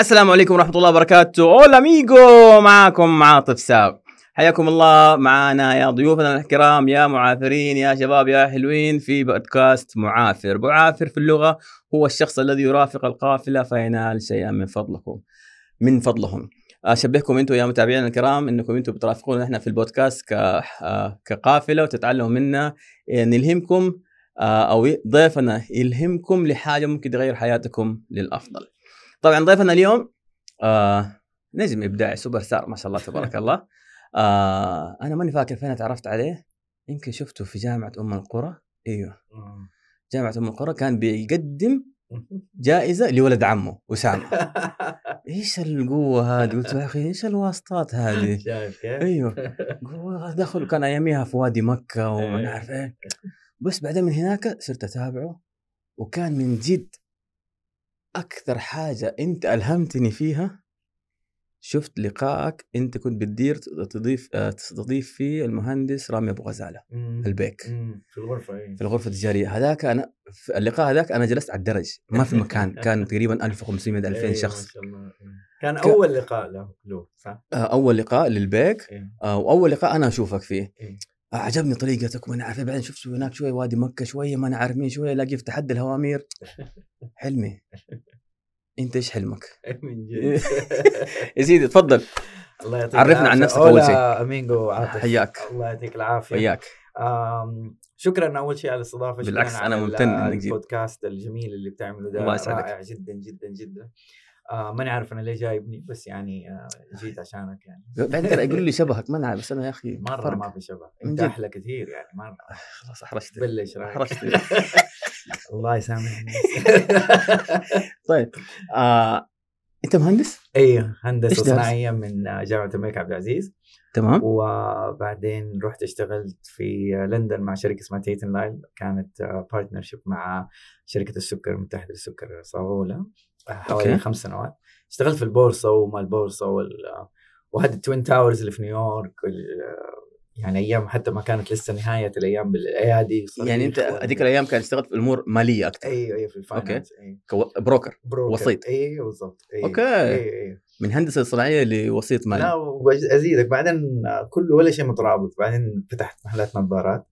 السلام عليكم ورحمة الله وبركاته. أولا أميغو معاكم عاطف ساب حياكم الله معنا يا ضيوفنا الكرام يا معافرين يا شباب يا حلوين في بودكاست معافر. معافر في اللغة هو الشخص الذي يرافق القافلة فينال شيئا من فضلكم من فضلهم. أشبهكم أنتم يا متابعينا الكرام أنكم أنتم بترافقونا إحنا في البودكاست آه، كقافلة وتتعلموا منا نلهمكم آه، أو ضيفنا يلهمكم لحاجة ممكن تغير حياتكم للأفضل. طبعا ضيفنا اليوم آه نجم إبداعي سوبر ستار ما شاء الله تبارك الله. آه أنا ماني فاكر فين تعرفت عليه يمكن شفته في جامعة أم القرى. إيوه. جامعة أم القرى كان بيقدم جائزة لولد عمه أسامة. إيش القوة هذه؟ قلت يا أخي إيش الواسطات هذه؟ شايف كيف؟ إيوه. دخل كان أياميها في وادي مكة وما إيه. نعرف إيه. بس بعدين من هناك صرت أتابعه وكان من جد أكثر حاجة أنت ألهمتني فيها شفت لقائك أنت كنت بتدير تضيف آه، تستضيف فيه المهندس رامي أبو غزالة مم. البيك مم. في الغرفة اي في الغرفة التجارية هذاك أنا في اللقاء هذاك أنا جلست على الدرج ما في مكان كان تقريبا 1500 2000 إيه، شخص ما شاء الله إيه. كان ك- أول لقاء له صح؟ آه، أول لقاء للبيك إيه. آه، وأول لقاء أنا أشوفك فيه إيه. عجبني طريقتك ما نعرف إيه. بعدين شفت هناك شوية وادي مكة شوية ما نعرف مين شوية الاقي في تحدي الهوامير حلمي أنت إيش حلمك؟ من جد يا سيدي تفضل الله يعطيك عرفنا عن. نفسك أولا شيء. أمينجو عاطف حياك الله يعطيك العافية وياك آم، شكرا أول شيء على الاستضافة بالعكس، ال- ممتن. البودكاست الجميل اللي بتعمله ده الله يسعدك. رائع جدا جدا جدا آه ماني عارف أنا ليه جايبني بس يعني آه جيت عشانك يعني. بعدين يقولوا لي شبهك ما نعرف بس أنا يا أخي مرة فرق. ما في شبه أنت. أحلى كثير يعني مرة. خلاص احرجت بلش احرجت الله يسامح الناس طيب آه، أنت مهندس؟ أيوه هندسة؟ صناعية من جامعة الملك عبد العزيز. تمام. وبعدين رحت اشتغلت في لندن مع شركة اسمها تيتن لاين كانت partnership مع شركة السكر المتحده للسكر صاغوله حوالي أوكي. خمس سنوات. اشتغلت في البورصة وما البورصة وال وهذه ال Twin Towers اللي في نيويورك وال- يعني أيام حتى ما كانت لسه نهاية الأيام بالايادي يعني أنت هذيك الأيام كان اشتغلت في الأمور مالية أكثر أيوه أيوه في ال finance أيوه broker broker. وسيط. أيوه بالضبط. أيوه أوكي. أيوه أيوه من هندسة صناعية لوسيط مالي. لا وازيدك بعدين كله ولا شيء مترابط. بعدين فتحت محلات نظارات.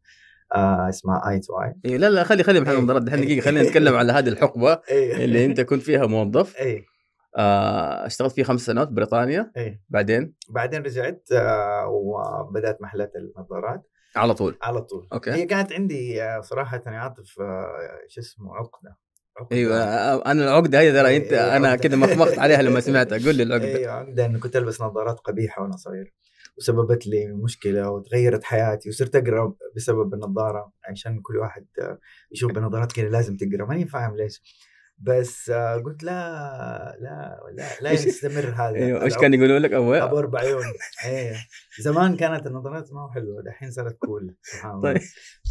آه اسمها Eye to Eye. إيه لا لا خلي خلي إيه. المنظرات دحين دقيقه خلينا نتكلم على هذه الحقبة إيه. اللي أنت كنت فيها موظف. إيه. آه اشتغلت فيها خمس سنوات بريطانيا. إيه. بعدين؟ بعدين رجعت آه وبدأت محلات النظارات. على طول. على طول. أوكي. هي كانت عندي آه صراحة يا عاطف آه شو اسمه عقدة. أيوه آه، أنا العقدة هذه ترى أنت إيه، أنا عقدة. كذا مخمخت عليها لما سمعتها. قول لي العقدة. أيوه عقدة انه كنت البس نظارات قبيحة وأنا صغير. وسببت لي مشكلة وتغيرت حياتي وصرت أقرأ بسبب النظارة عشان كل واحد يشوف بنظارات كذا لازم تقرأ. ماني فاهم ليش. بس آه، قلت لا لا لا لا يستمر هذا. أيوه إيش كان يقولوا لك؟ اول أبو أربع عيون إيه. زمان كانت النظارات ما هو حلوة دحين صارت cool سبحان الله. طيب.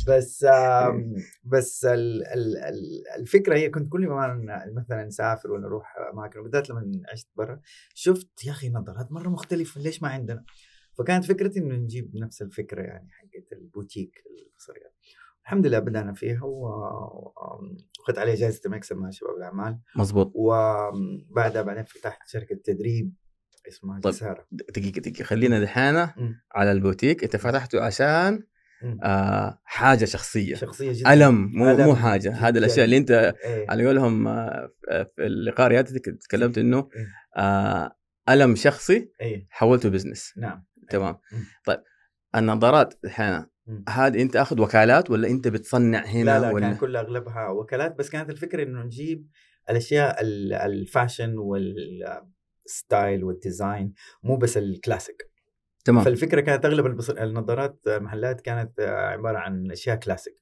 بس آم، بس ال ال ال الفكرة هي كنت كل ما مثلا نسافر ولا نروح أماكن بالذات لما عشت برا شفت يا أخي نظارات مرة مختلفة ليش ما عندنا؟ فكانت فكرتي إنه نجيب نفس الفكرة يعني حقت البوتيك البصريات الحمد لله بدأنا فيها واخذت عليها جائزة المكسب مع شباب الأعمال مزبوط وبعدها بعدين فتحت شركة تدريب اسمها طيب. جساره دقيقة دقيقة خلينا دحين. على البوتيك أنت فتحته عشان. آه حاجة شخصية شخصية جدا ألم مو ألم مو حاجة هذه جداً. الأشياء اللي أنت إيه. على قولهم آه، في اللقاء ريادتك تكلمت إنه إيه. آه ألم شخصي إيه حولته business نعم تمام. مم. طيب النظارات الحين مم. هذه أنت أخذ وكالات ولا أنت بتصنع هنا لا لا ولا؟ كان كل أغلبها وكالات بس كانت الفكرة إنه نجيب الأشياء ال- الفاشن والستايل والديزاين مو بس الكلاسيك. تمام. فالفكرة كانت أغلب النظارات المحلات كانت عبارة عن أشياء كلاسيك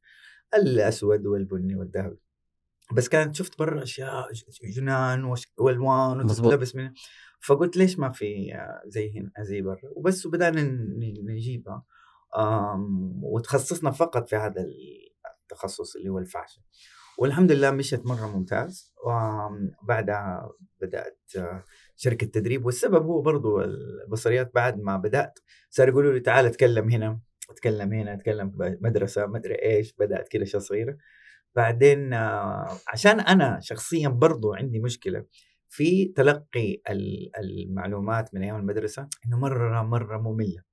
الأسود والبني والذهبي. بس كانت شفت برا أشياء جنان وألوان. وتلبس من فقلت ليش ما في زي هنا زي برا وبس وبدأنا نجيبها. وتخصصنا فقط في هذا التخصص اللي هو الفاشن. والحمد لله مشت مرة ممتاز. وبعدها بدأت آه، شركة تدريب. والسبب هو برضو البصريات بعد ما بدأت صار يقولوا لي تعال أتكلم هنا أتكلم هنا أتكلم مدرسة مدري إيش. بدأت كده اشياء صغيرة. بعدين آه، عشان أنا شخصيا برضو عندي مشكلة في تلقي ال- المعلومات من أيام المدرسة إنه مرة مرة مملة.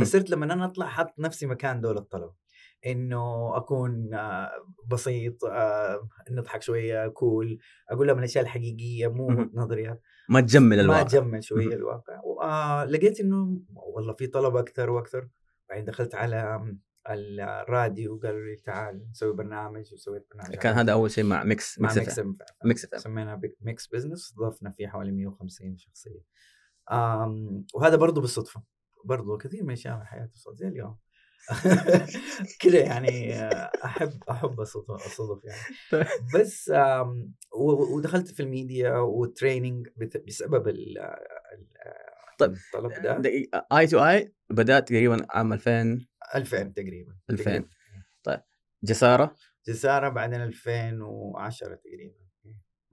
فصرت لما أنا أطلع حط نفسي مكان دول الطلبة إنه أكون آه، بسيط آه، نضحك شوية كول أقول لهم الأشياء الحقيقية مو. نظريات ما تجمل ما الواقع تجمل شوية. الواقع ولقيت إنه والله في طلبة أكثر وأكثر بعدين دخلت على الراديو وقالوا لي تعال نسوي برنامج وسويت برنامج كان هذا أول شيء مع Mix مع Mix. FM. Mix FM. سمينا بيك- Mix Business ضفنا فيه حوالي 150 شخصية وهذا برضه بالصدفة برضه كثير من أشياء من حياتي صار زي اليوم كذا يعني آه، احب أحب الصدف يعني بس ودخلت في ال media وال training بسبب ال- طيب، الطلب ده Eye to Eye بدأت تقريبا عام 2000 2000 تقريبا 2000. تقريباً. جسارة جسارة بعدين 2010 تقريبا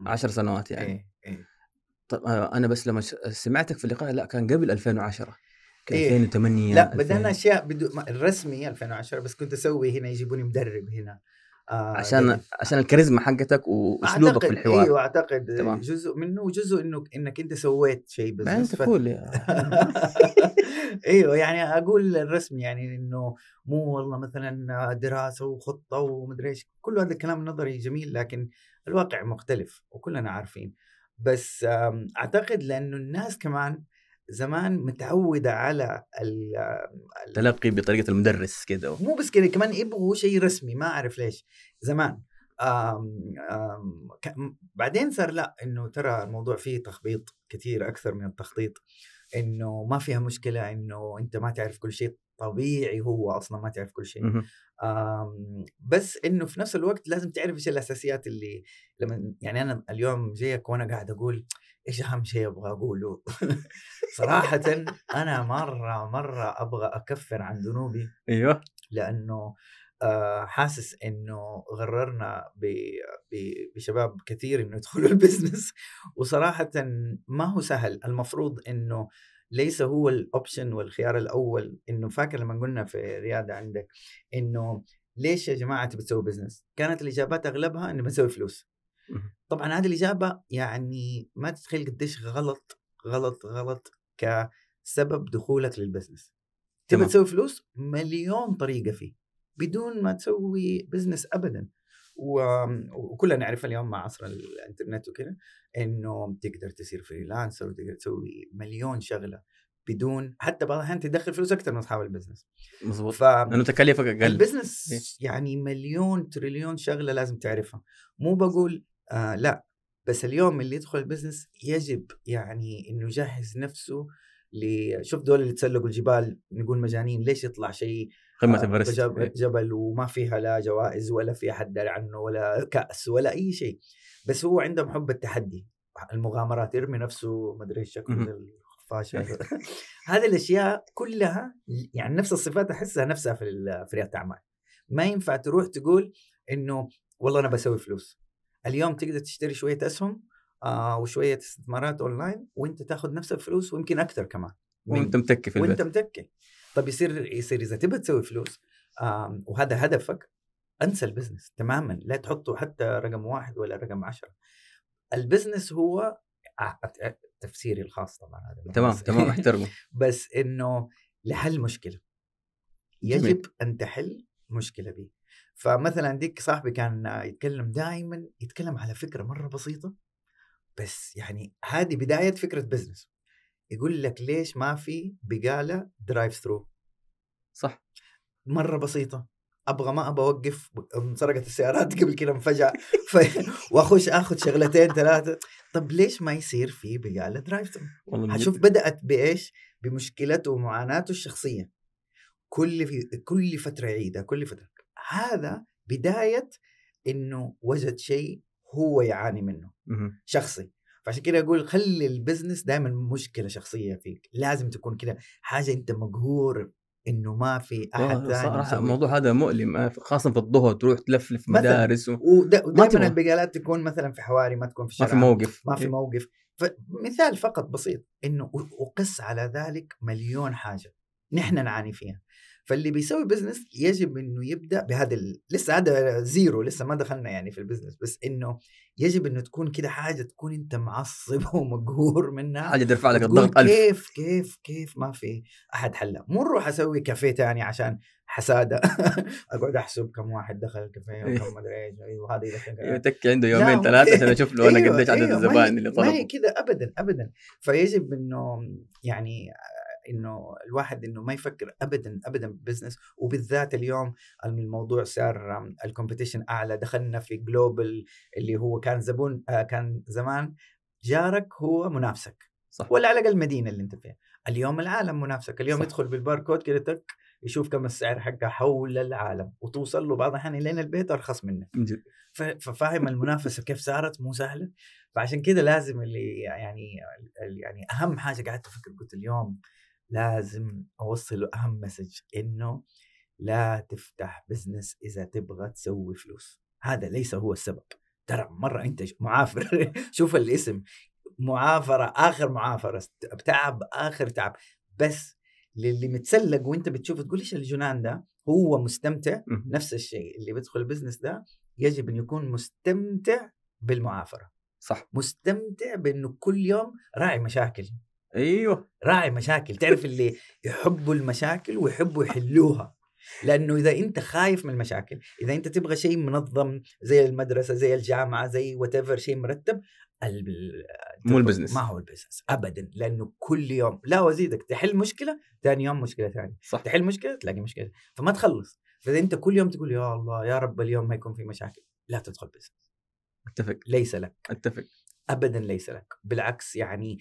10 سنوات يعني إيه إيه طب آه، أنا بس لما سمعتك في اللقاء لا كان قبل 2010 كان إيه. 2008 لا 2000. بدأنا أشياء بدو... الرسمي 2010 بس كنت أسوي هنا يجيبوني مدرب هنا آه عشان قبل. عشان الكاريزما حقتك واسلوبك في الحوار إيوه أعتقد تمام. جزء منه وجزء انه إنك أنت سويت شيء business أنت cool يا- إيوه يعني أقول الرسمي يعني إنه مو والله مثلا دراسة وخطة ومدري إيش كل هذا الكلام النظري جميل لكن الواقع مختلف وكلنا عارفين بس أعتقد لأنه الناس كمان زمان متعودة على ال- ال- تلقي بطريقة المدرس كده. مو بس كذا كمان يبغوا شيء رسمي ما أعرف ليش. زمان آم آم بعدين صار لا إنه ترى الموضوع فيه تخبيط كثير أكثر من التخطيط. إنه ما فيها مشكلة إنه أنت ما تعرف كل شيء طبيعي هو أصلا ما تعرف كل شيء. بس إنه في نفس الوقت لازم تعرف إيش الأساسيات اللي لما يعني أنا اليوم جايك وأنا قاعد أقول إيش أهم شيء أبغى أقوله؟ صراحة أنا مرة مرة أبغى أكفر عن ذنوبي أيوه. لأنه آه، حاسس إنه غررنا بشباب كثير إنه يدخلوا البزنس وصراحه ما هو سهل. المفروض إنه ليس هو ال option والخيار الأول. إنه فاكر لما قلنا في رياده عندك إنه ليش يا جماعة تبي تسوي business؟ كانت الإجابات أغلبها انه بنسوي فلوس. طبعا هذه الاجابه يعني ما تتخيل قديش غلط غلط غلط كسبب دخولك لل business. تبي. تسوي فلوس؟ مليون طريقة فيه بدون ما تسوي business ابدا. وكلنا نعرف اليوم مع عصر الإنترنت وكذا إنه تقدر تصير freelancer وتقدر تسوي مليون شغلة بدون حتى بعض الأحيان تدخل فلوس أكثر من أصحاب ال business. مظبوط ف لأنه تكاليفك أقل ال business يعني مليون تريليون شغلة لازم تعرفها مو بقول آه لأ بس اليوم اللي يدخل ال business يجب يعني إنه يجهز نفسه ل شوف دول اللي تسلقوا الجبال نقول مجانين ليش يطلع شيء قمة آه، ايفرست جب- إيه. جبل وما فيها لا جوائز ولا في أحد داري عنه ولا كأس ولا أي شيء. بس هو عندهم حب التحدي المغامرات يرمي نفسه ما أدري إيش هذا. هذه الأشياء كلها يعني نفس الصفات أحسها نفسها في في ريادة الأعمال. ما ينفع تروح تقول إنه والله أنا بسوي فلوس. اليوم تقدر تشتري شوية أسهم آه وشوية استثمارات أونلاين وأنت تاخذ نفس الفلوس ويمكن أكثر كمان وأنت متكي في البيت. وانت متكي. طب يصير يصير إذا تبغى تسوي فلوس آم، وهذا هدفك انسى ال business تماما. لا تحطه حتى رقم واحد ولا رقم عشرة. ال business هو آه، آه، تفسيري الخاص طبعا هذا تمام تمام احترمه. بس إنه لحل مشكلة. جميل. يجب أن تحل مشكلة دي فمثلا ديك صاحبي كان يتكلم دائما يتكلم على فكرة مرة بسيطة بس يعني هذه بداية فكرة business يقول لك ليش ما في بقالة drive thru صح. مرة بسيطة. أبغى ما أبغى أوقف انسرقت السيارات قبل كده فجاه ف... وأخش آخذ شغلتين ثلاثة. طب ليش ما يصير في بقالة drive thru جد. بدأت بإيش؟ بمشكلته ومعاناته الشخصية. كل في كل فترة يعيدها كل فترة. هذا بداية إنه وجد شيء هو يعاني منه. شخصي فعشان كده أقول خلي البزنس دائما مشكلة شخصية فيك لازم تكون كده حاجة أنت مقهور إنه ما في أحد ثاني صراحة. الموضوع هذا مؤلم آه، خاصة في الظهر تروح تلفلف. مدارس و... ودائما. البقالات تكون مثلا في حواري ما تكون في ما الشارع في موقف ما في إيه. موقف فمثال فقط بسيط إنه وقس على ذلك مليون حاجة نحن نعاني فيها فاللي بيسوي business يجب إنه يبدأ بهذا ال... لسه هذا zero لسه ما دخلنا يعني في ال business بس إنه يجب إنه تكون كده حاجة تكون أنت معصب ومقهور منها حاجة ترفع لك الضغط ألف. كيف كيف كيف ما في أحد حلها مو نروح أسوي كافيه تاني عشان حسادة. أقعد أحسب كم واحد دخل الكافيه وكم مدري إيش أيوه هذا إذا عنده يومين ثلاثة عشان أشوف له أنا أيوة، قديش عدد أيوة، الزبائن اللي ما هي طلبوا. كذا ابدا ابدا. فيجب إنه يعني إنه الواحد إنه ما يفكر ابدا ابدا بال business وبالذات اليوم الموضوع صار ال competition أعلى. دخلنا في global اللي هو كان زبون آه، كان زمان جارك هو منافسك. صح. ولا على الأقل المدينة اللي أنت فيها. اليوم العالم منافسك. اليوم صح. يدخل بالباركود كده تك يشوف كم السعر حقه حول العالم. وتوصل له بعض الأحيان لين البيت أرخص منك. ففاهم المنافسة كيف صارت مو سهلة. فعشان كده لازم اللي يعني يعني أهم حاجة قعدت أفكر قلت اليوم لازم أوصل أهم message إنه لا تفتح business إذا تبغى تسوي فلوس. هذا ليس هو السبب. ترى مرة أنت معافر. شوف الاسم. معافرة آخر معافرة. تعب آخر تعب. بس للي متسلق وأنت بتشوف تقول إيش الجنان ده؟ هو مستمتع. نفس الشيء. اللي بيدخل ال business ده يجب أن يكون مستمتع بالمعافرة. صح. مستمتع بأنه كل يوم راعي مشاكل. أيوه. راعي مشاكل تعرف اللي يحبوا المشاكل ويحبوا يحلوها. لأنه إذا أنت خايف من المشاكل إذا أنت تبغى شيء منظم زي المدرسة زي الجامعة زي وات شيء مرتب ال- مو ال business. ما هو ال business ابدا. لأنه كل يوم لا وأزيدك تحل مشكلة ثاني يوم مشكلة ثانية. صح. تحل مشكلة تلاقي مشكلة. فما تخلص. فإذا أنت كل يوم تقول يا الله يا رب اليوم ما يكون في مشاكل. لا تدخل business أتفق. ليس لك. أتفق. ابدا ليس لك. بالعكس يعني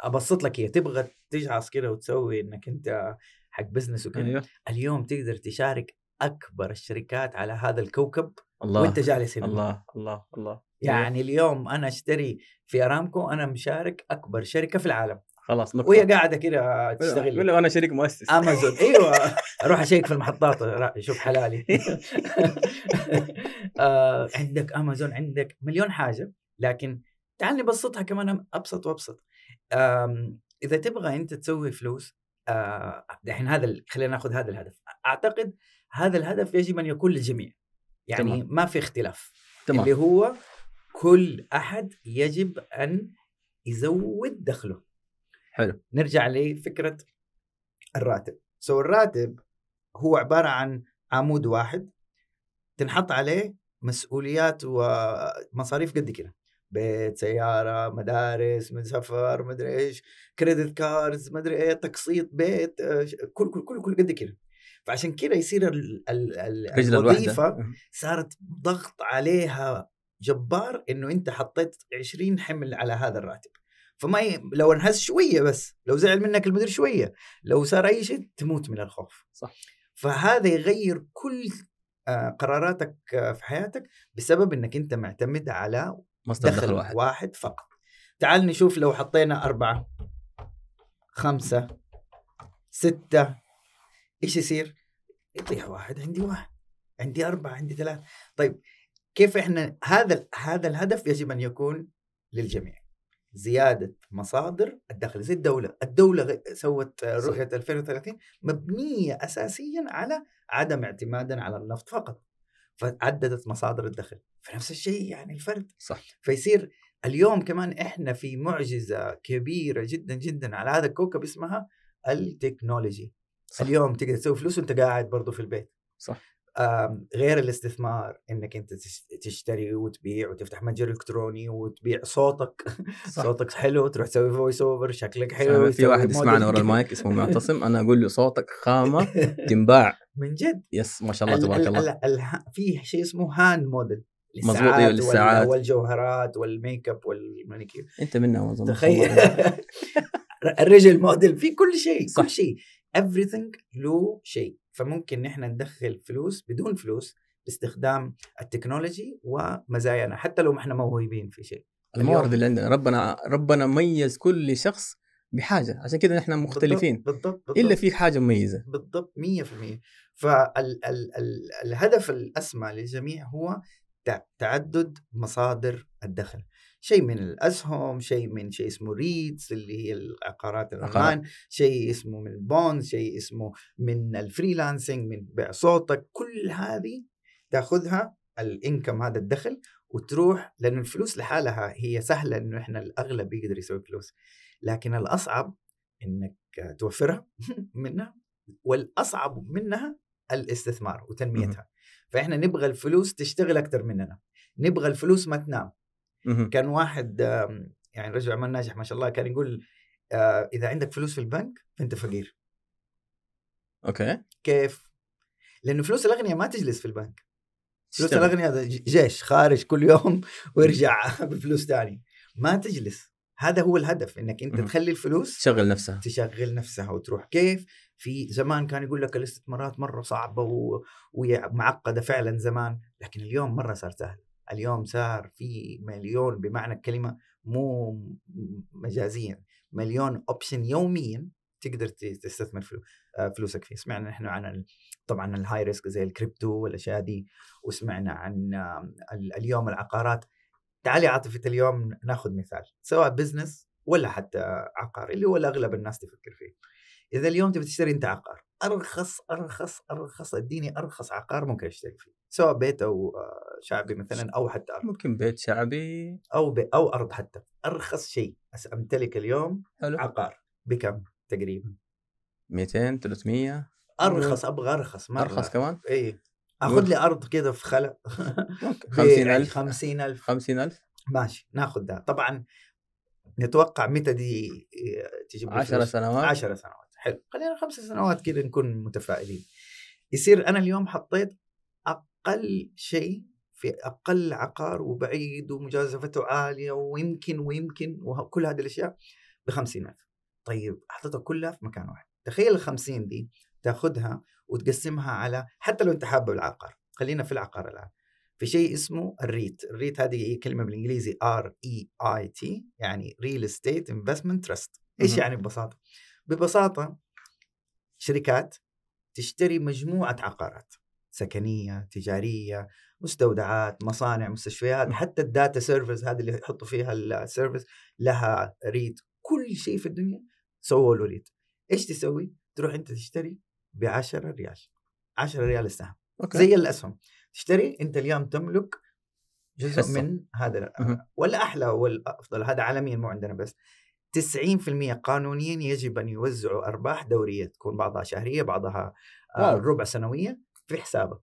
أبسط لك هي تبغى تجعص كده وتسوي إنك أنت حق business وكذا أيوه. اليوم تقدر تشارك أكبر الشركات على هذا الكوكب الله. وأنت جالس هنا. الله الله الله. يعني اليوم أنا أشتري في أرامكو أنا مشارك أكبر شركة في العالم. خلاص نقطة وهي قاعدة كده تشتغل. له أنا شريك مؤسس. امازون أيوه. أروح أشيك في المحطات. را- شوف حلالي. آه، عندك امازون عندك مليون حاجة لكن تعال نبسطها كمان أبسط وأبسط. آم، إذا تبغى أنت تسوي فلوس آه، دحين هذا خلينا ناخذ هذا الهدف. أعتقد هذا الهدف يجب أن يكون للجميع. يعني تمام. ما في اختلاف. تمام. اللي هو كل أحد يجب أن يزود دخله. حلو. نرجع لفكرة الراتب. so الراتب هو عبارة عن عمود واحد تنحط عليه مسؤوليات ومصاريف قد كده. بيت سيارة مدارس من سفر مدري إيش credit cards مدري إيه تقسيط بيت آه، كل كل كل كل قد كده. فعشان كده يصير ال ال ال الوظيفة صارت ضغط عليها جبار إنه أنت حطيت 20 حمل على هذا الراتب. فما ي... لو انهز شوية بس لو زعل منك المدير شوية لو صار أي شيء تموت من الخوف. صح. فهذا يغير كل آه، قراراتك آه، في حياتك بسبب إنك أنت معتمد على مصدر دخل دخل. واحد, واحد فقط. تعال نشوف لو حطينا أربعة خمسة ستة إيش يصير؟ يطيح واحد عندي واحد عندي أربعة عندي ثلاثة. طيب كيف إحنا هذا هذا الهدف يجب أن يكون للجميع؟ زيادة مصادر الدخل. زي الدولة. الدولة سوت. رؤية 2030 مبنية أساسيا على عدم اعتمادا على النفط فقط. فعددت مصادر الدخل. فنفس الشيء يعني الفرد. صح. فيصير اليوم كمان إحنا في معجزة كبيرة جدا جدا على هذا الكوكب اسمها التكنولوجي. صح. اليوم تقدر تسوي فلوس وأنت قاعد برضو في البيت. صح. غير الاستثمار إنك أنت تش- تشتري وتبيع وتفتح متجر إلكتروني وتبيع صوتك صح صوتك حلو تروح تسوي voice over شكلك حلو في واحد يسمعنا ورا. المايك اسمه معتصم أنا أقول له صوتك خامة تنباع من جد yes ما شاء الله ال- تبارك ال- الله ال- ال- في شيء اسمه hand model مظبوط، وال- للساعات. والجوهرات وال make up والمانيكير أنت منها ما أظن. تخيل الرجل موديل في كل شيء. كل شيء everything له شيء فممكن نحن ندخل فلوس بدون فلوس باستخدام ال technology ومزايانا حتى لو ما إحنا موهوبين في شيء. الموارد اللي عندنا ربنا ربنا ميز كل شخص بحاجة عشان كده نحن مختلفين. بالضبط بالضبط, بالضبط. إلا فيك حاجة مميزة. بالضبط 100% فالهدف الأسمى للجميع هو تع- تعدد مصادر الدخل. شيء من الأسهم شيء من شيء اسمه REITs اللي هي العقارات الأونلاين شيء اسمه من ال bonds شيء اسمه من ال freelancing من بيع صوتك. كل هذه تأخذها ال income هذا الدخل وتروح لأنه الفلوس لحالها هي سهلة إنه إحنا الأغلب يقدر يسوي فلوس. لكن الأصعب إنك توفرها منها والأصعب منها الاستثمار وتنميتها. فإحنا نبغى الفلوس تشتغل أكثر مننا. نبغى الفلوس ما تنام. كان واحد آم، يعني رجل أعمال ناجح ما شاء الله كان يقول آه، إذا عندك فلوس في البنك فانت فقير. أوكي. كيف؟ لأنه فلوس الأغنياء ما تجلس في البنك. فلوس. الأغنياء جيش خارج كل يوم ويرجع بفلوس تاني ما تجلس. هذا هو الهدف إنك أنت. تخلي الفلوس تشغل نفسها. تشغل نفسها وتروح. كيف؟ في زمان كان يقول لك الاستثمارات مرة صعبة و... ومعقده فعلا زمان لكن اليوم مرة صار سهل. اليوم صار في مليون بمعنى الكلمة مو مجازيا مليون option يوميا تقدر تستثمر فلو- فلوسك فيه سمعنا نحن عن طبعا ال high risk زي الكريبتو والاشياء دي وسمعنا عن اليوم العقارات تعالي عاطفة اليوم ناخذ مثال سواء business ولا حتى عقار اللي هو اغلب الناس تفكر فيه اذا اليوم تبي تشتري انت عقار أرخص أرخص أرخص إديني أرخص عقار ممكن اشتري فيه سواء بيت أو آه، شعبي مثلا أو حتى أرض. ممكن بيت شعبي. أو بي أو أرض حتى. أرخص شيء أمتلك اليوم حلو. عقار بكم تقريبا؟ 200 300 أرخص أبغى أرخص مره أرخص كمان؟ إي آخذ لي أرض كذا في خلا. ممكن. 50000 50000 50000 ماشي ناخذ ده. طبعا نتوقع متى دي آه، تجيب لي 10 فلوس؟ سنوات. 10 سنوات. حلو خلينا خمس سنوات كذا نكون متفائلين. يصير أنا اليوم حطيت أقل شيء في أقل عقار وبعيد ومجازفته عالية ويمكن ويمكن وكل هذه الأشياء ب 50000 طيب حطيتها كلها في مكان واحد. تخيل ال 50 دي تاخذها وتقسمها على حتى لو أنت حابب العقار. خلينا في العقار الآن. في شيء اسمه ال REIT. ال REIT هذه هي كلمة بالإنجليزي R E I T يعني real estate investment trust إيش. يعني ببساطة؟ ببساطة شركات تشتري مجموعة عقارات سكنية تجارية مستودعات مصانع مستشفيات حتى ال data servers هذه اللي يحطوا فيها ال servers لها REIT كل شيء في الدنيا سووا له REIT إيش تسوي؟ تروح أنت تشتري ب 10 ريال. 10 ريال السهم okay. زي الأسهم. تشتري أنت اليوم تملك جزء حصة. من هذا. ولا أحلى والافضل هذا عالميا مو عندنا بس. 90% قانونيا يجب أن يوزعوا أرباح دورية تكون بعضها شهرية بعضها آه، واو. ربع سنوية في حسابك.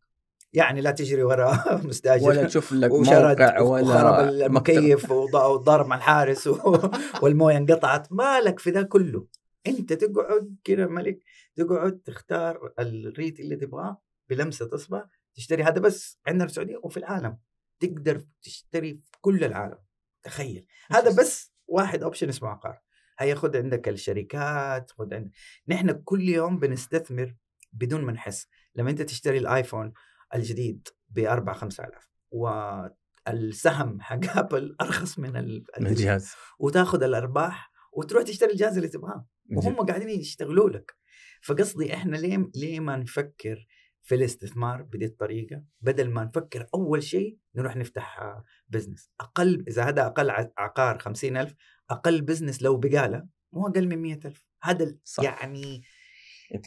يعني لا تجري وراء مستاجر ولا تشوف لك موقع وخرب ولا المكيف وض- وضرب مع الحارس والموية انقطعت. مالك في ذا كله. أنت تقعد كذا ملك تقعد تختار الريت اللي تبغاه بلمسة اصبع تشتري هذا بس عندنا في السعودية وفي العالم. تقدر تشتري في كل العالم. تخيل. هذا بس واحد option اسمه عقار. هياخد عندك الشركات خد عندك نحن كل يوم بنستثمر بدون ما نحس. لما انت تشتري الآيفون الجديد ب 4 5000 والسهم حق أبل أرخص من ال- من الجهاز. وتاخذ الأرباح وتروح تشتري الجهاز اللي تبغاه وهم. قاعدين يشتغلوا لك. فقصدي إحنا ليه ليه ما نفكر في الاستثمار بدي الطريقة بدل ما نفكر أول شيء نروح نفتح آه، business أقل إذا هذا أقل عقار 50000 أقل business لو بقاله مو أقل من 100000 هذا ال- صح. يعني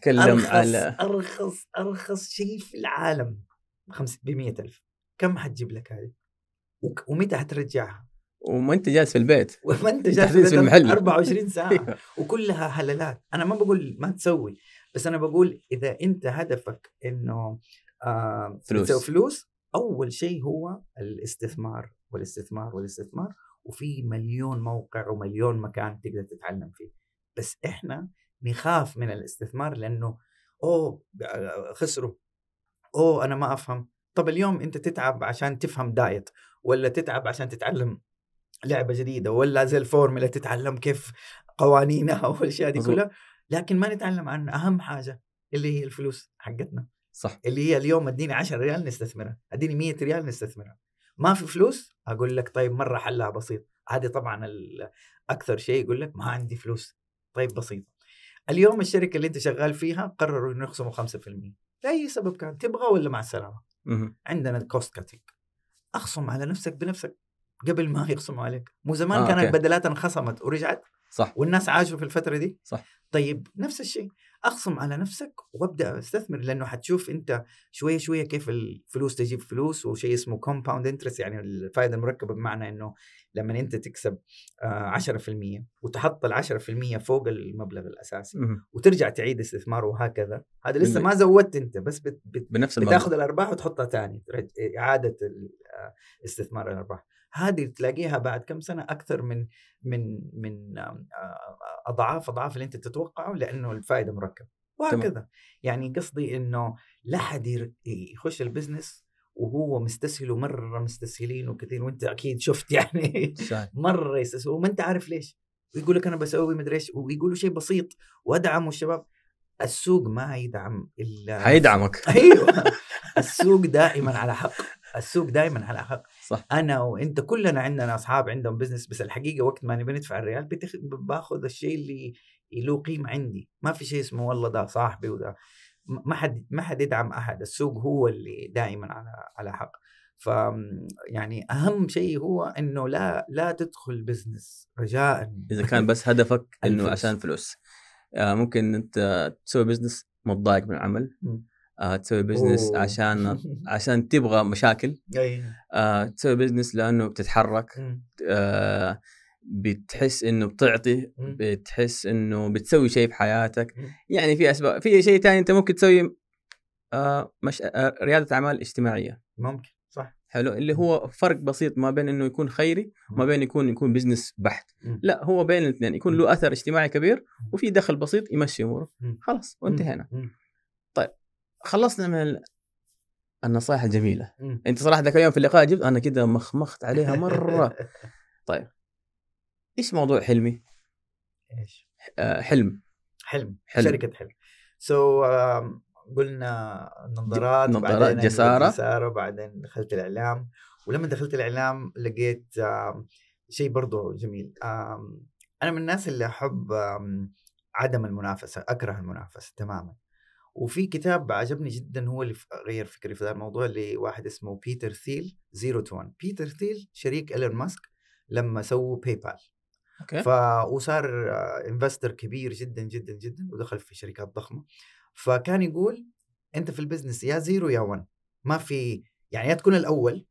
ارخص على أرخص أرخص شيء في العالم ب 100000 كم حتجيب لك هذه؟ ومتى حترجعها؟ وما أنت جالس في البيت. وما أنت جالس في المحل. 24 ساعة. أيوة. وكلها هللات. أنا ما بقول ما تسوي. بس أنا بقول إذا أنت هدفك إنه آه فلوس. فلوس أول شيء هو الاستثمار والاستثمار والاستثمار وفي مليون موقع ومليون مكان تقدر تتعلم فيه بس إحنا نخاف من الاستثمار لأنه أوه خسروا أوه أنا ما أفهم طب اليوم أنت تتعب عشان تفهم diet ولا تتعب عشان تتعلم لعبة جديدة ولا زي الفورمولا تتعلم كيف قوانينها والأشياء دي. كلها لكن ما نتعلم عن أهم حاجة اللي هي الفلوس حقتنا صح. اللي هي اليوم أديني 10 ريال نستثمرها أديني 100 ريال نستثمرها. ما في فلوس؟ أقول لك طيب مرة حلها بسيط. هذه طبعا أكثر شيء يقول لك ما عندي فلوس. طيب بسيط. اليوم الشركة اللي أنت شغال فيها قرروا إنه يخصموا 5% لأي سبب كان تبغى ولا مع السلامة. عندنا cost cutting أخصم على نفسك بنفسك قبل ما يخصموا عليك. مو زمان آه، كانت أوكي. بدلات انخصمت ورجعت صح. والناس عاشوا في الفترة دي؟ صح. طيب نفس الشيء اخصم على نفسك وأبدأ أستثمر لأنه حتشوف أنت شوية شوية كيف الفلوس تجيب فلوس وشيء اسمه compound interest يعني الفائدة المركبة بمعنى إنه لما أنت تكسب آه، 10% وتحط ال 10% فوق المبلغ الأساسي. وترجع تعيد استثماره وهكذا. هذا لسه ما زودت أنت بس بت بت بنفس بتاخذ الأرباح وتحطها ثاني إعادة آه، استثمار الأرباح. هذه تلاقيها بعد كم سنة أكثر من من من أضعاف أضعاف اللي أنت تتوقعه لأنه الفائدة مركبة. وهكذا. يعني قصدي إنه لا حد يخش البزنس وهو مستسهل ومرة مستسهلين وكثير وأنت أكيد شفت يعني. مرة يستسهل وما أنت عارف ليش. ويقول لك أنا بسوي مدري إيش ويقولوا شيء بسيط وأدعموا الشباب. السوق ما يدعم إلا حيدعمك. أيوه. السوق دائما على حق. السوق دائما على حق صح. أنا وأنت كلنا عندنا أصحاب عندهم business بس الحقيقة وقت ما نبي ندفع الريال بتخ... باخذ الشيء اللي له قيمة عندي. ما في شيء اسمه والله ده صاحبي وده. م- ما حد ما حد يدعم أحد. السوق هو اللي دائما على على حق. ف يعني أهم شيء هو إنه لا لا تدخل business رجاء إذا كان بس هدفك إنه. عشان فلوس. آه ممكن أنت تسوي business متضايق من العمل. مم. آه تسوي business أوه. عشان عشان تبغى مشاكل. آه تسوي business لأنه بتتحرك. آه بتحس إنه بتعطي. بتحس إنه بتسوي شيء في حياتك. يعني في أسباب في شيء ثاني أنت ممكن تسوي آه مش آه ريادة أعمال اجتماعية ممكن صح حلو اللي هو فرق بسيط ما بين إنه يكون خيري وما بين يكون يكون business بحت. لا هو بين الاثنين يكون له أثر اجتماعي كبير وفي دخل بسيط يمشي أموره. خلاص وانتهينا. خلصنا من ال- النصائح الجميلة. مم. أنت صراحة ذاك اليوم في اللقاء جبت أنا كده مخمخت عليها مرة. إيش موضوع حلمي؟ إيش؟ آه حلم. حلم. حلم. شركة حلم. سو so, قلنا نظارات نظارات، بعدين جسارة. جسارة بعدين دخلت الإعلام. ولما دخلت الإعلام لقيت آم، شيء برضو جميل. آم، أنا من الناس اللي أحب عدم المنافسة أكره المنافسة تماما. وفي كتاب عجبني جدا هو اللي غير فكري في هذا الموضوع لواحد اسمه بيتر ثيل Zero to 1 بيتر ثيل شريك ايلون ماسك لما سووا باي بال okay. ف وصار investor كبير جدا جدا جدا ودخل في شركات ضخمة. فكان يقول أنت في ال business يا zero يا 1 ما في يعني يا تكون الأول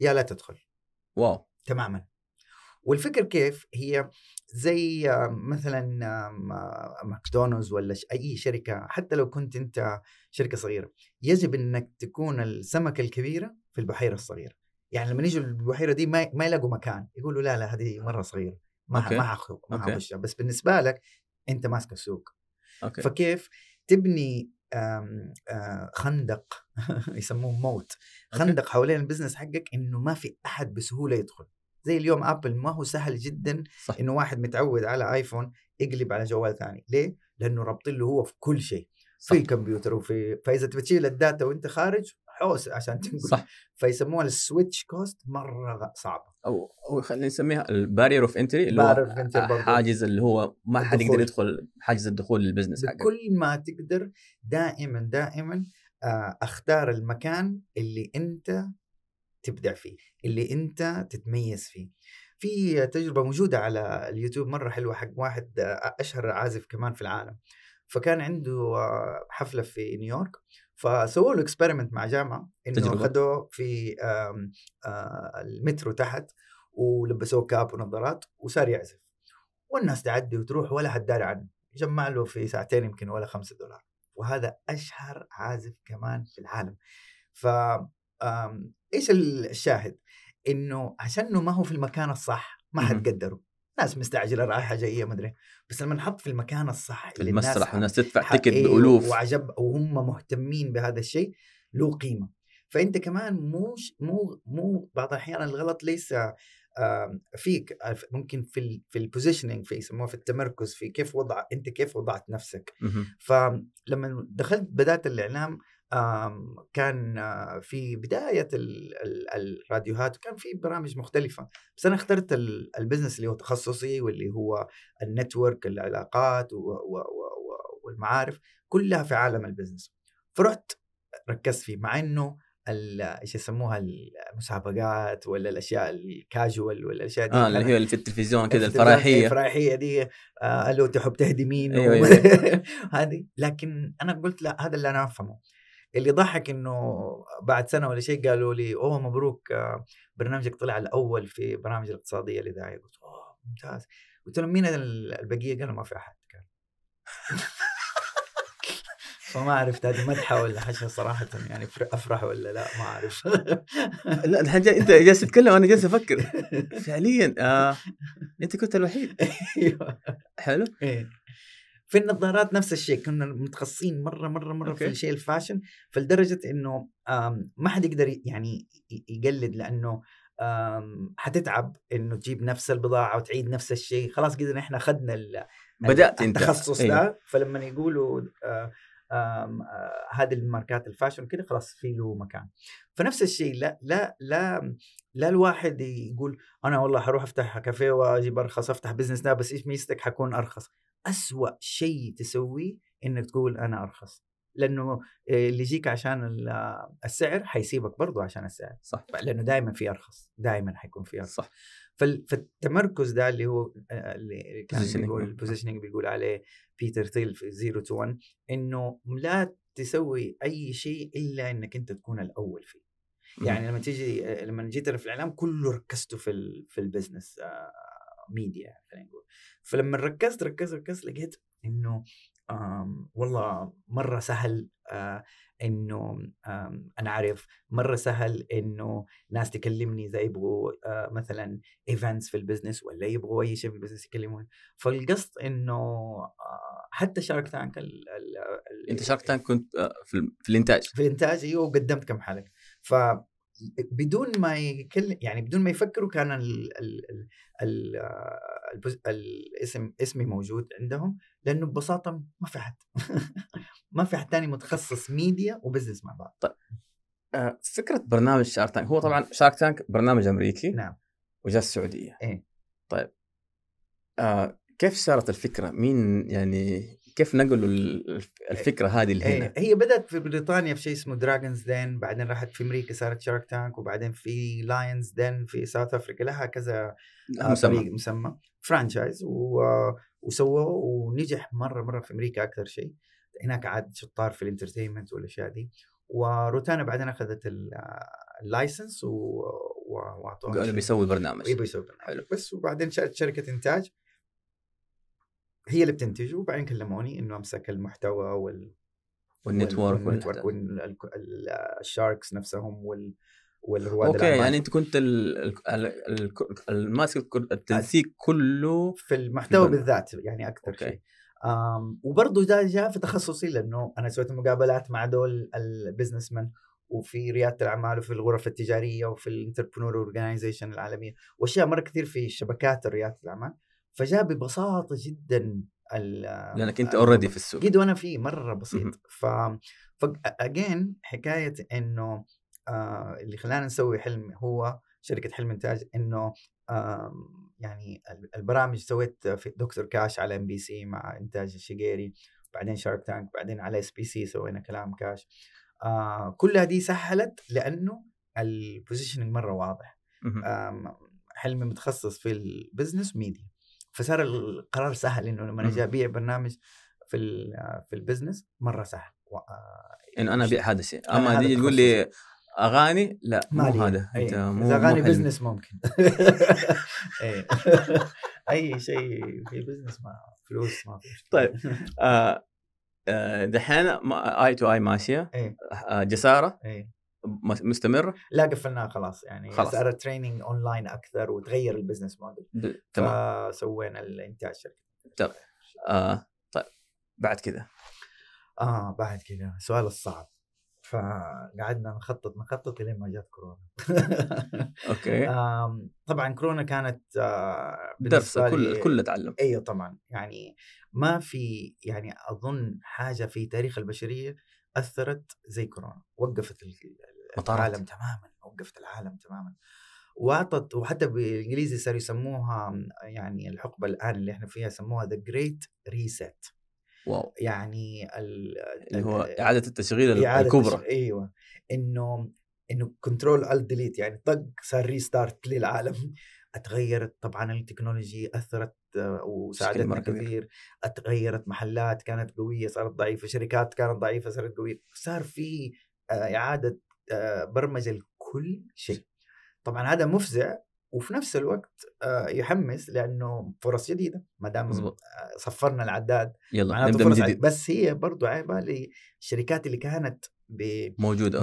يا لا تدخل. wow. تماما. والفكر كيف؟ هي زي مثلا ماكدونالدز ولا أي شركة حتى لو كنت أنت شركة صغيرة يجب إنك تكون السمكة الكبيرة في البحيرة الصغيرة. يعني لما يجوا البحيرة دي ما ما يلاقوا مكان يقولوا لا لا هذه مرة صغيرة ما okay. ما ما okay. حخشها بس بالنسبة لك أنت ماسك السوق. okay. فكيف تبني آم، خندق يسموه moat. خندق حوالين ال business حقك إنه ما في أحد بسهولة يدخل. زي اليوم ابل ما هو سهل جدا صح. إنه واحد متعود على ايفون يقلب على جوال ثاني. ليه؟ لأنه رابطين له هو في كل شيء صح. في الكمبيوتر وفي فإذا تبي تشيل ال data وأنت خارج حوس عشان تنقل. صح. فيسموها ال switch cost مرة صعبه أو أو خلينا نسميها ال barrier of entry اللي هو. حاجز اللي هو ما حد يقدر. يدخل حاجز الدخول لل business حقك. بكل ما تقدر دائما دائما آه، أختار المكان اللي أنت تبدع فيه اللي أنت تتميز فيه. في تجربة موجودة على اليوتيوب مرة حلوة حق واحد أشهر عازف كمان في العالم. فكان عنده آه، حفلة في نيويورك فسووا له experiment مع جامعة إنه. خدوه في آه، المترو تحت ولبسوه cap ونظارات وصار يعزف. والناس تعدي وتروح ولا حد داري عنه. جمع له في ساعتين يمكن ولا خمسة دولار. وهذا أشهر عازف كمان في العالم. ف إيش الشاهد؟ إنه عشانه ما هو في المكان الصح ما. حد قدره. ناس مستعجلة رايحة جاية ما أدري. بس لما نحط في المكان الصح في اللي الناس المسرح والناس تدفع تكت إيه، بألوف. وعجب وهم مهتمين بهذا الشيء له قيمة. فأنت كمان مو مو مو بعض الأحيان الغلط ليس آم، فيك. ممكن في ال في ال positioning في يسموها في التمركز في كيف وضع أنت كيف وضعت نفسك. فلما دخلت بدأت الإعلام كان آه، في بداية ال- ال- الراديوهات وكان في برامج مختلفة بس أنا اخترت ال- ال business اللي هو تخصصي واللي هو ال network العلاقات والمعارف كلها في عالم ال business. فرحت ركزت فيه مع إنه ال- إيش يسموها المسابقات ولا الأشياء الكاجوال ولا الأشياء دي آه اللي هي اللي في التلفزيون كذا التلفزيون الفرايحيه الفرايحيه دي آه ألو تحب تهدي مين أيوة، و- أيوة. هذه. لكن أنا قلت لا هذا اللي أنا أفهمه. اللي ضحك إنه بعد سنة ولا شيء قالوا لي أوه مبروك برنامجك طلع الأول في برامج الاقتصادية الاذاعيه قلت أوه ممتاز. قلت لهم مين ال- البقية؟ قالوا ما في أحد. كان. فما عرفت هذه مدحة ولا حشا صراحة يعني أفرح ولا لا ما أعرف. لا الحين أنت جالس تتكلم وأنا جالس أفكر. فعليا آه أنت كنت الوحيد. أيوه. حلو. إيه. في النظارات نفس الشيء كنا متخصصين مرة مرة مرة في okay. الشيء ال fashion فلدرجة إنه ما حد يقدر يعني يقلد لأنه حتتعب إنه تجيب نفس البضاعة وتعيد نفس الشيء خلاص قدرنا إحنا أخذنا بدأت أنت التخصص أيوه. ده فلما يقولوا آه، آه، هذه الماركات ال fashion كده خلاص في له مكان فنفس الشيء لا لا لا لا الواحد يقول أنا والله حروح أفتح كافيه وأجيب أرخص أفتح business ده بس إيش ميزتك حكون أرخص أسوأ شيء تسويه إنك تقول أنا أرخص. لأنه آه، اللي يجيك عشان آه، السعر حيسيبك برضو عشان السعر. صح. لأنه دائما في أرخص دائما حيكون في أرخص. صح. فال- فالتمركز ده اللي هو آه، اللي كان. بيقول ال positioning بيقول عليه بيتر ثيل في 0 to 1 إنه لا تسوي أي شيء إلا إنك أنت تكون الأول فيه. يعني لما تيجي لما جيت أنا في الإعلام كله ركزته في في ال business media خلينا نقول. فلما ركزت ركزت ركزت لقيت إنه والله مرة سهل آه، إنه أنا أعرف. مرة سهل إنه ناس تكلمني إذا يبغوا آه، مثلا events في ال business ولا يبغوا أي شيء في ال business يكلموني. فالقصد إنه آه، حتى Shark Tank ال- ال- ال- أنت Shark Tank كنت في الإنتاج. في الإنتاج أيوه وقدمت كم حلقة. ف بدون ما يكلم يعني بدون ما يفكروا كان ال ال ال ال البز- الاسم اسمي موجود عندهم لأنه ببساطة ما في حد ما في حد تاني متخصص media و business مع بعض. آه، فكرة برنامج Shark Tank هو طبعا Shark Tank برنامج أمريكي نعم. وجاء السعودية. إيه. طيب آه كيف صارت الفكرة؟ مين يعني كيف نقلوا ال- الفكرة هذه لهنا؟ إيه، هي بدأت في بريطانيا في شيء اسمه Dragons' Den بعدين راحت في أمريكا صارت Shark Tank وبعدين في Lions' Den في South Africa لها كذا آه، مسمى مسمى franchise. وسووه ونجح مرة مرة في أمريكا أكثر شيء هناك عاد شطار في ال entertainment والأشياء دي وروتانا بعدين أخذت ال- ال license و... و... وأعطوها قالوا. بيسوي برنامج يبغى يسوي برنامج. حلو. بس وبعدين شركة إنتاج هي اللي بتنتج وبعدين كلموني إنه أمسك المحتوى وال وال network وال network. وال sharks نفسهم وال والرواد أوكي الأعمال. يعني أنت كنت الكل- التنسيق كله في المحتوى البرنامج. بالذات يعني أكثر okay. شيء وبرضه ده جاء في تخصصي لأنه أنا سويت مقابلات مع دول ال businessmen وفي ريادة الأعمال وفي الغرف التجارية وفي ال Entrepreneurs' Organization العالمية وأشياء مرة كثير في شبكات ريادة الأعمال فجاء ببساطة جدا ال- لأنك أنت already في السوق. قد وأنا فيه مرة. بسيط. ف ف again حكاية إنه آه اللي خلانا نسوي حلم هو شركة حلم إنتاج إنه يعني ال- البرامج سويت في دكتور كاش على إم بي سي مع إنتاج الشقيري بعدين شارك تانك بعدين على إس بي سي سوينا كلام كاش. آه كلها دي سهلت لأنه ال positioning مرة واضح. حلمي متخصص في ال business media فصار القرار سهل إنه لما أجي. أبيع برنامج في في ال business مرة سهل و- آه، إنه أنا أبيع هذا الشيء أما تيجي تقول لي أغاني لا مو هذا أنت أي. مو اذا اغاني. business ممكن أي. أي شيء في business ما فلوس ما في مشكلة. طيب. آه، آه، دحين Eye to Eye ماشية آه، جسارة م- مستمره لا قفلناها خلاص. يعني خلاص. صار training online أكثر وتغير ال business model تمام. فسوينا الإنتاج شركة. آه، طيب. بعد كذا آه بعد كذا السؤال الصعب. فقعدنا نخطط نخطط لين ما جات كورونا. okay. طبعا كورونا كانت آه، درس كل لي- كل تعلم. أيوه طبعا. يعني ما في يعني أظن حاجة في تاريخ البشرية أثرت زي كورونا وقفت. العالم تماما وقفت العالم تماما. وأعطت وحتى بالإنجليزي صاروا يسموها يعني الحقبة الآن اللي إحنا فيها يسموها the great reset wow. يعني ال- اللي هو إعادة التشغيل إعادة الكبرى. تشغيل- أيوه. إنه إنه control alt delete يعني طق صار restart للعالم. أتغيرت طبعا ال technology أثرت آه، وساعدتنا. كثير أتغيرت محلات كانت قوية صارت ضعيفة شركات كانت ضعيفة صارت قوية. صار في آه، إعادة آه، برمجه لكل شيء. طبعا هذا مفزع وفي نفس الوقت يحمس لأنه فرص جديدة ما دام صفرنا العداد. يلا نبدأ من جديد. بس هي برضو عيبه للشركات اللي كانت ب-.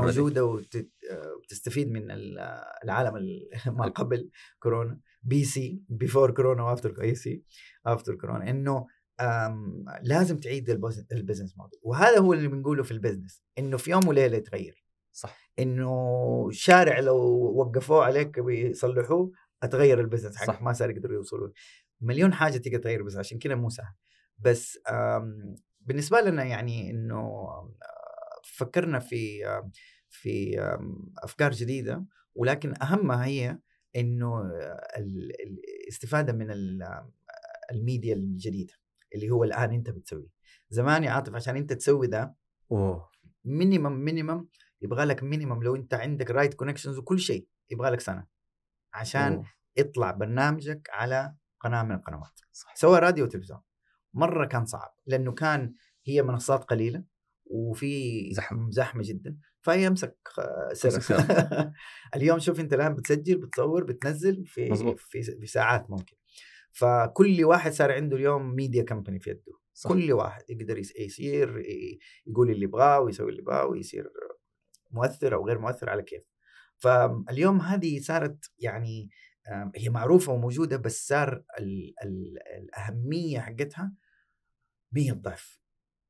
موجودة وت- آه، وتستفيد من ال- العالم ال- ما قبل كورونا BC before Corona و after AC after Corona. إنه لازم تعيد ال biz- ال business model وهذا هو اللي بنقوله في ال business إنه في يوم وليلة يتغير صح. إنه شارع لو وقفوه عليك ويصلحوه أتغير ال business حقك. ما صار يقدروا يوصلوا مليون حاجة تقدر تغير بس عشان كذا مو سهل. بس بالنسبة لنا يعني إنه فكرنا في في أفكار جديدة ولكن أهمها هي إنه ال- الاستفادة من الميديا الجديدة اللي هو الآن أنت بتسويه. زمان يا عاطف عشان أنت تسوي ده أوه. minimum minimum يبغى لك minimum لو أنت عندك right connections وكل شيء يبغى لك سنة. عشان أوه. يطلع برنامجك على قناة من القنوات. سواء راديو وتلفزيون. مرة كان صعب لأنه كان هي منصات قليلة. وفي زحمة. زحمة جدا آه، يمسك سر اليوم شوف انت الآن بتسجل بتصور بتنزل في. في في ساعات ممكن فكل واحد صار عنده اليوم media company في يده صح. كل واحد يقدر يصير يقول اللي يبغاه ويسوي اللي يبغاه ويصير مؤثر أو غير مؤثر على كيف فاليوم هذه صارت يعني هي معروفة وموجودة بس صار ال ال الأهمية حقتها 100 ضعف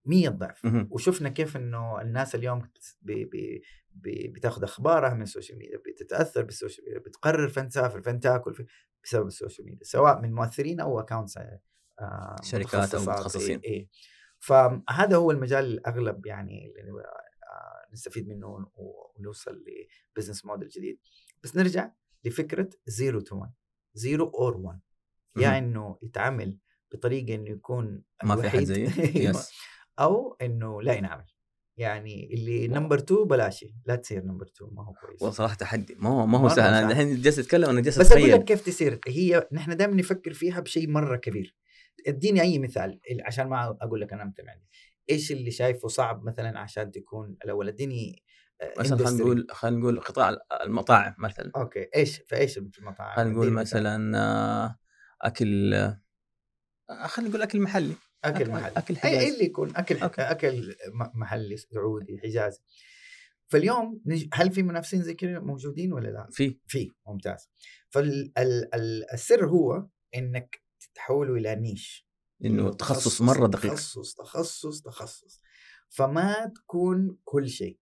100 ضعف. وشفنا كيف إنه الناس اليوم بي بي بي بتاخذ أخبارها من ال social media بتتأثر بال social media بتقرر فين تسافر فين تاكل بسبب ال social media سواء من مؤثرين أو accounts شركات أو متخصصين. إيه إيه. فهذا هو المجال الأغلب يعني اللي آه، نستفيد منه ون- ونوصل ل business model جديد بس نرجع لفكرة 0 to 1 0 or 1 يا. إنه يتعامل بطريقة إنه يكون ما في الوحيد زيه yes أو إنه لا ينعمل. يعني اللي. number 2 بلاشي لا تصير number 2 ما هو كويس. والصراحه تحدي. ما هو ما هو سهل. أنا. الحين جالس اتكلم أنا جالس بس أقول لك كيف تصير. هي نحن دائما نفكر فيها بشيء مرة كبير. اديني أي مثال عشان ما أقول لك أنا عندي إيش اللي شايفه صعب مثلا عشان تكون الأول؟ اديني آه، مثلا خلينا. نقول خلينا نقول قطاع المطاعم مثلا. أوكي. إيش فايش في المطاعم؟ خلينا نقول. مثلا آه، أكل آه، خلينا نقول أكل محلي. أكل أكل- محلي. أكل اي حجازي. أي اللي يكون اكل أوكي. أكل محلي سعودي حجازي. فاليوم هل في منافسين زي كذا موجودين ولا لا؟ في. في. ممتاز. فالسر هو إنك تتحوله إلى نيش. إنه تخصص مرة دقيق. تخصص تخصص تخصص. فما تكون كل شيء.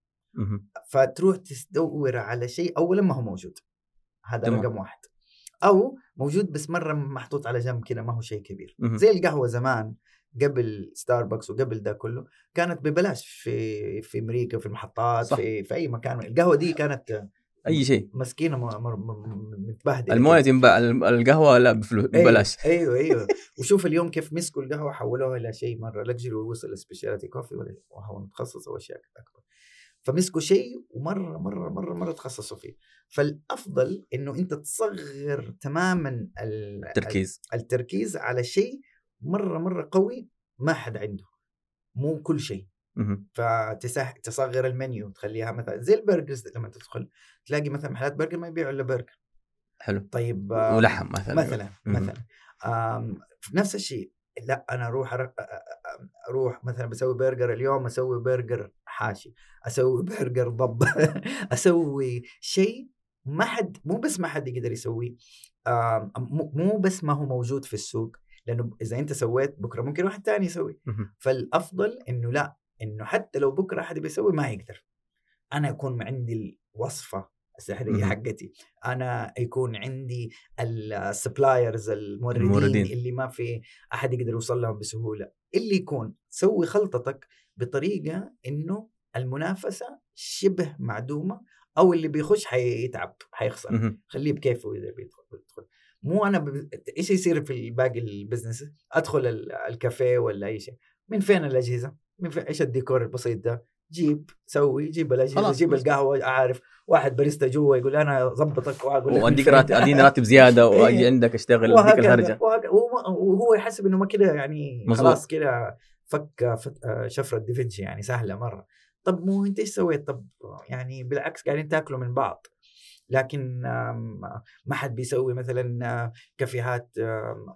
فتروح تدور على شيء اولا ما هو موجود. هذا تمام. رقم واحد. أو موجود بس مرة محطوط على جنب كذا ما هو شيء كبير. زي القهوة زمان. قبل ستاربكس وقبل ده كله كانت ببلاش في في أمريكا في المحطات صح. في في أي مكان. القهوة دي كانت أي شيء. مسكينة متبهدلة المويه. تنباع القهوة لا بفلوس أيوة، ببلاش أيوه أيوه. وشوف اليوم كيف مسكوا القهوة حولوها إلى شيء مرة luxury ووصل ل specialty coffee وهو متخصص واشياء اكبر فمسكوا شيء ومرة مرة مرة مرة تخصصوا فيه. فالأفضل إنه أنت تصغر تماما ال- تركيز التركيز على شيء مرة مرة قوي ما حد عنده مو كل شيء. فتصغر المنيو تخليها مثلا زي ال burgers لما تدخل تلاقي مثلا محلات برجر ما يبيعوا إلا برجر. حلو. طيب ولحم مثلا. مثلا. مثلا. نفس الشيء لا أنا أروح أروح مثلا بسوي برجر اليوم أسوي برجر حاشي أسوي برجر ضب أسوي شيء ما حد مو بس ما حد يقدر يسويه. مو بس ما هو موجود في السوق. لأنه إذا أنت سويت بكرة ممكن واحد تاني يسوي. فالأفضل إنه لا إنه حتى لو بكرة أحد بيسوي ما يقدر أنا يكون عندي الوصفة السحرية. حقتي أنا يكون عندي ال suppliers الموردين, الموردين. اللي ما في أحد يقدر يوصل لهم بسهولة اللي يكون سوي خلطتك بطريقة إنه المنافسة شبه معدومة أو اللي بيخش حيتعب حيخسر. خليه بكيفه اذا بيدخل مو أنا ب... إيش يصير في باقي ال business أدخل ال- الكافيه ولا أي شيء. من فين الأجهزة؟ من فين؟ إيش الديكور البسيط ده؟ جيب سوي جيب الأجهزة جيب. القهوة عارف واحد باريستا جوا يقول أنا أضبطك وأقول لك وأديك راتب أديني راتب زيادة وأجي. عندك أشتغل اديك وهكذا الهرجة. وهو- يحسب إنه ما كده يعني. خلاص كده فك آه، شفرة ديفنشي يعني سهلة مرة. طب مو أنت إيش سويت؟ طب يعني بالعكس قاعدين تاكلوا من بعض. لكن ما حد بيسوي مثلا آه، كافيهات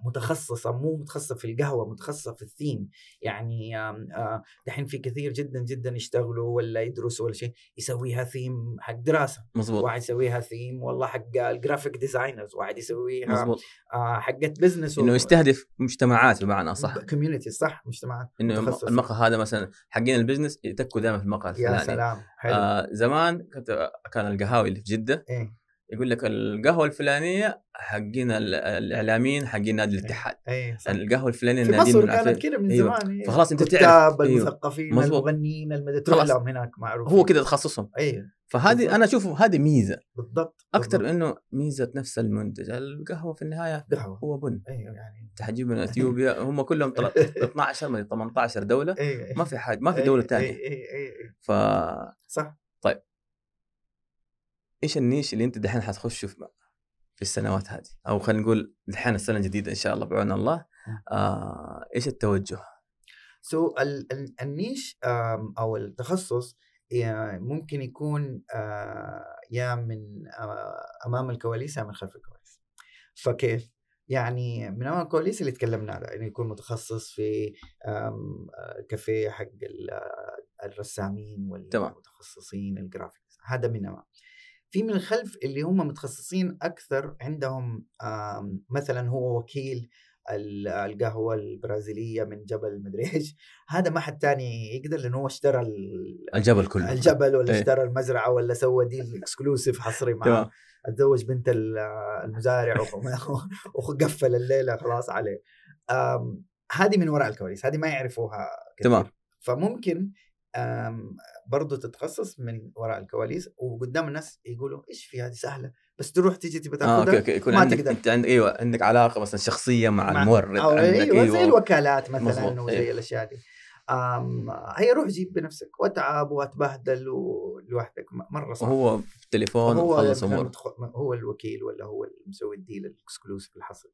متخصصة مو متخصصة في القهوة متخصصة في الثيم. يعني آه، دحين في كثير جدا جدا يشتغلوا ولا يدرسوا ولا شيء يسويها ثيم حق دراسة. مظبوط واحد يسويها ثيم والله حق ال graphic designers واحد يسويها مظبوط آه، حقت business إنه يستهدف مجتمعات بمعنى صح community صح مجتمعات إنه. المقهى هذا مثلا حقين ال business يتكوا دائما في المقهى يا سلام. حلو. آه زمان كنت كان القهاوي اللي في جدة. إيه. يقول لك القهوة الفلانية حقين ال- الإعلاميين حقين نادي الاتحاد إيه صح. القهوة الفلانية في مصر. كانت كده من أيوة. زمان إيه. فخلاص أنت تعرف الكتاب أيوة. المثقفين مظبوط. المغنيين المد... تروح. لهم هناك معروف هو كده تخصصهم أيوه فهذه بالضبط. أنا أشوفه هذه ميزة بالضبط أكثر. إنه ميزة نفس المنتج القهوة في النهاية قهوة هو بن أيوه يعني انت حتجيب من إثيوبيا هم كلهم طل- 12 من 18 دولة أيوه ما في حاجة ما في دولة ثانية إيه إيه. ف صح إيش النيش اللي أنت دحين حتخشه في في السنوات هذه؟ أو خلينا نقول دحين السنة الجديدة إن شاء الله بعون الله. آه إيش التوجه؟ سو ال- ال- النيش أو التخصص ممكن يكون آه، يا من آه، أمام الكواليس يا من خلف الكواليس. فكيف؟ يعني من أمام الكواليس اللي تكلمنا عنه إنه يكون متخصص في كافيه حق آه، الرسامين. والمتخصصين ال graphics. هذا من أمام. في من الخلف اللي هم متخصصين أكثر عندهم مثلا هو وكيل ال- القهوة البرازيلية من جبل مدري إيش. هذا ما حد تاني يقدر لأنه هو اشترى ال- الجبل كله. الجبل ولا إيه. اشترى المزرعة ولا سوى deal exclusive حصري تمام. اتزوج بنت ال- المزارع وقفل الليلة خلاص عليه. هذه من وراء الكواليس هذه ما يعرفوها كثير. تمام. فممكن آم، برضو تتخصص من وراء الكواليس وقدام الناس يقولوا إيش في هذه سهلة؟ بس تروح تيجي تبي آه أوكي تاخذها أوكي يكون ما عندك تقدر. أنت عندك أيوه عندك علاقة مثلا شخصية مع, مع- المورد أو عندك أيوه زي الوكالات مثلا مظبوط، وزي إيه. الأشياء دي. هي روح جيب بنفسك واتعب واتبهدل لوحدك مرة صعب. وهو في التليفون هو وخلص متخ- هو الوكيل ولا هو اللي مسوي ال deal ال exclusive الحصري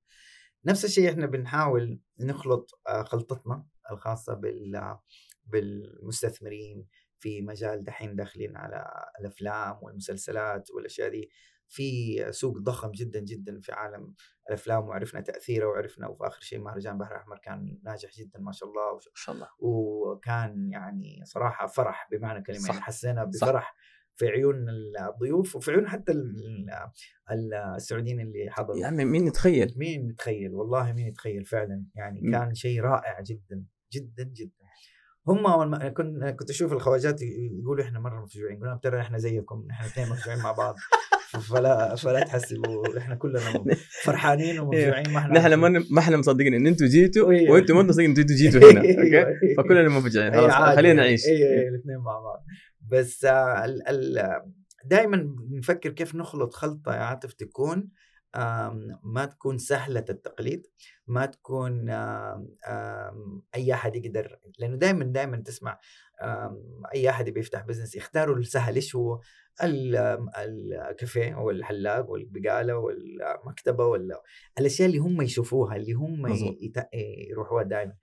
نفس الشيء إحنا بنحاول نخلط آه، خلطتنا الخاصة بال بالمستثمرين في مجال دحين داخلين على الأفلام والمسلسلات والأشياء دي. في سوق ضخم جدا جدا في عالم الأفلام وعرفنا تأثيره وعرفنا وفي آخر شيء مهرجان بحر الاحمر كان ناجح جدا ما شاء الله ما شاء الله. وكان يعني صراحة فرح بمعنى كلمه صح. يعني حسينا صح. بفرح في عيون الضيوف وفي عيون حتى ال- ال- السعوديين اللي حضروا. يا عمي مين يتخيل؟ مين يتخيل؟ والله مين يتخيل فعلا. يعني. كان شيء رائع جدا جدا جدا. هم كنت كنت أشوف الخواجات يقولوا إحنا مرة مفجوعين قلنا ترى إحنا زيكم إحنا اثنين مفجوعين مع بعض فلا فلا تحسبوا إحنا كلنا فرحانين ومفجوعين ما إحنا نحن ما ما إحنا مصدقين إن أنتم جيتوا أيوة. وأنتم ما مصدقين إن أنتم جيتوا هنا أيوة، أوكي. فكلنا مفجعين أي خلاص. خلينا نعيش اي اي الاثنين مع بعض بس آه، دائما بنفكر كيف نخلط خلطة يا عاطف تكون ما تكون سهلة التقليد ما تكون أي أحد يقدر لأنه دائما دائما تسمع آم، أي أحد يبي يفتح بزنس يختاروا السهل إيش هو؟ الكافيه أو الحلاق والبقاله والمكتبه ولا الأشياء اللي هم يشوفوها اللي هم يروحوها دائما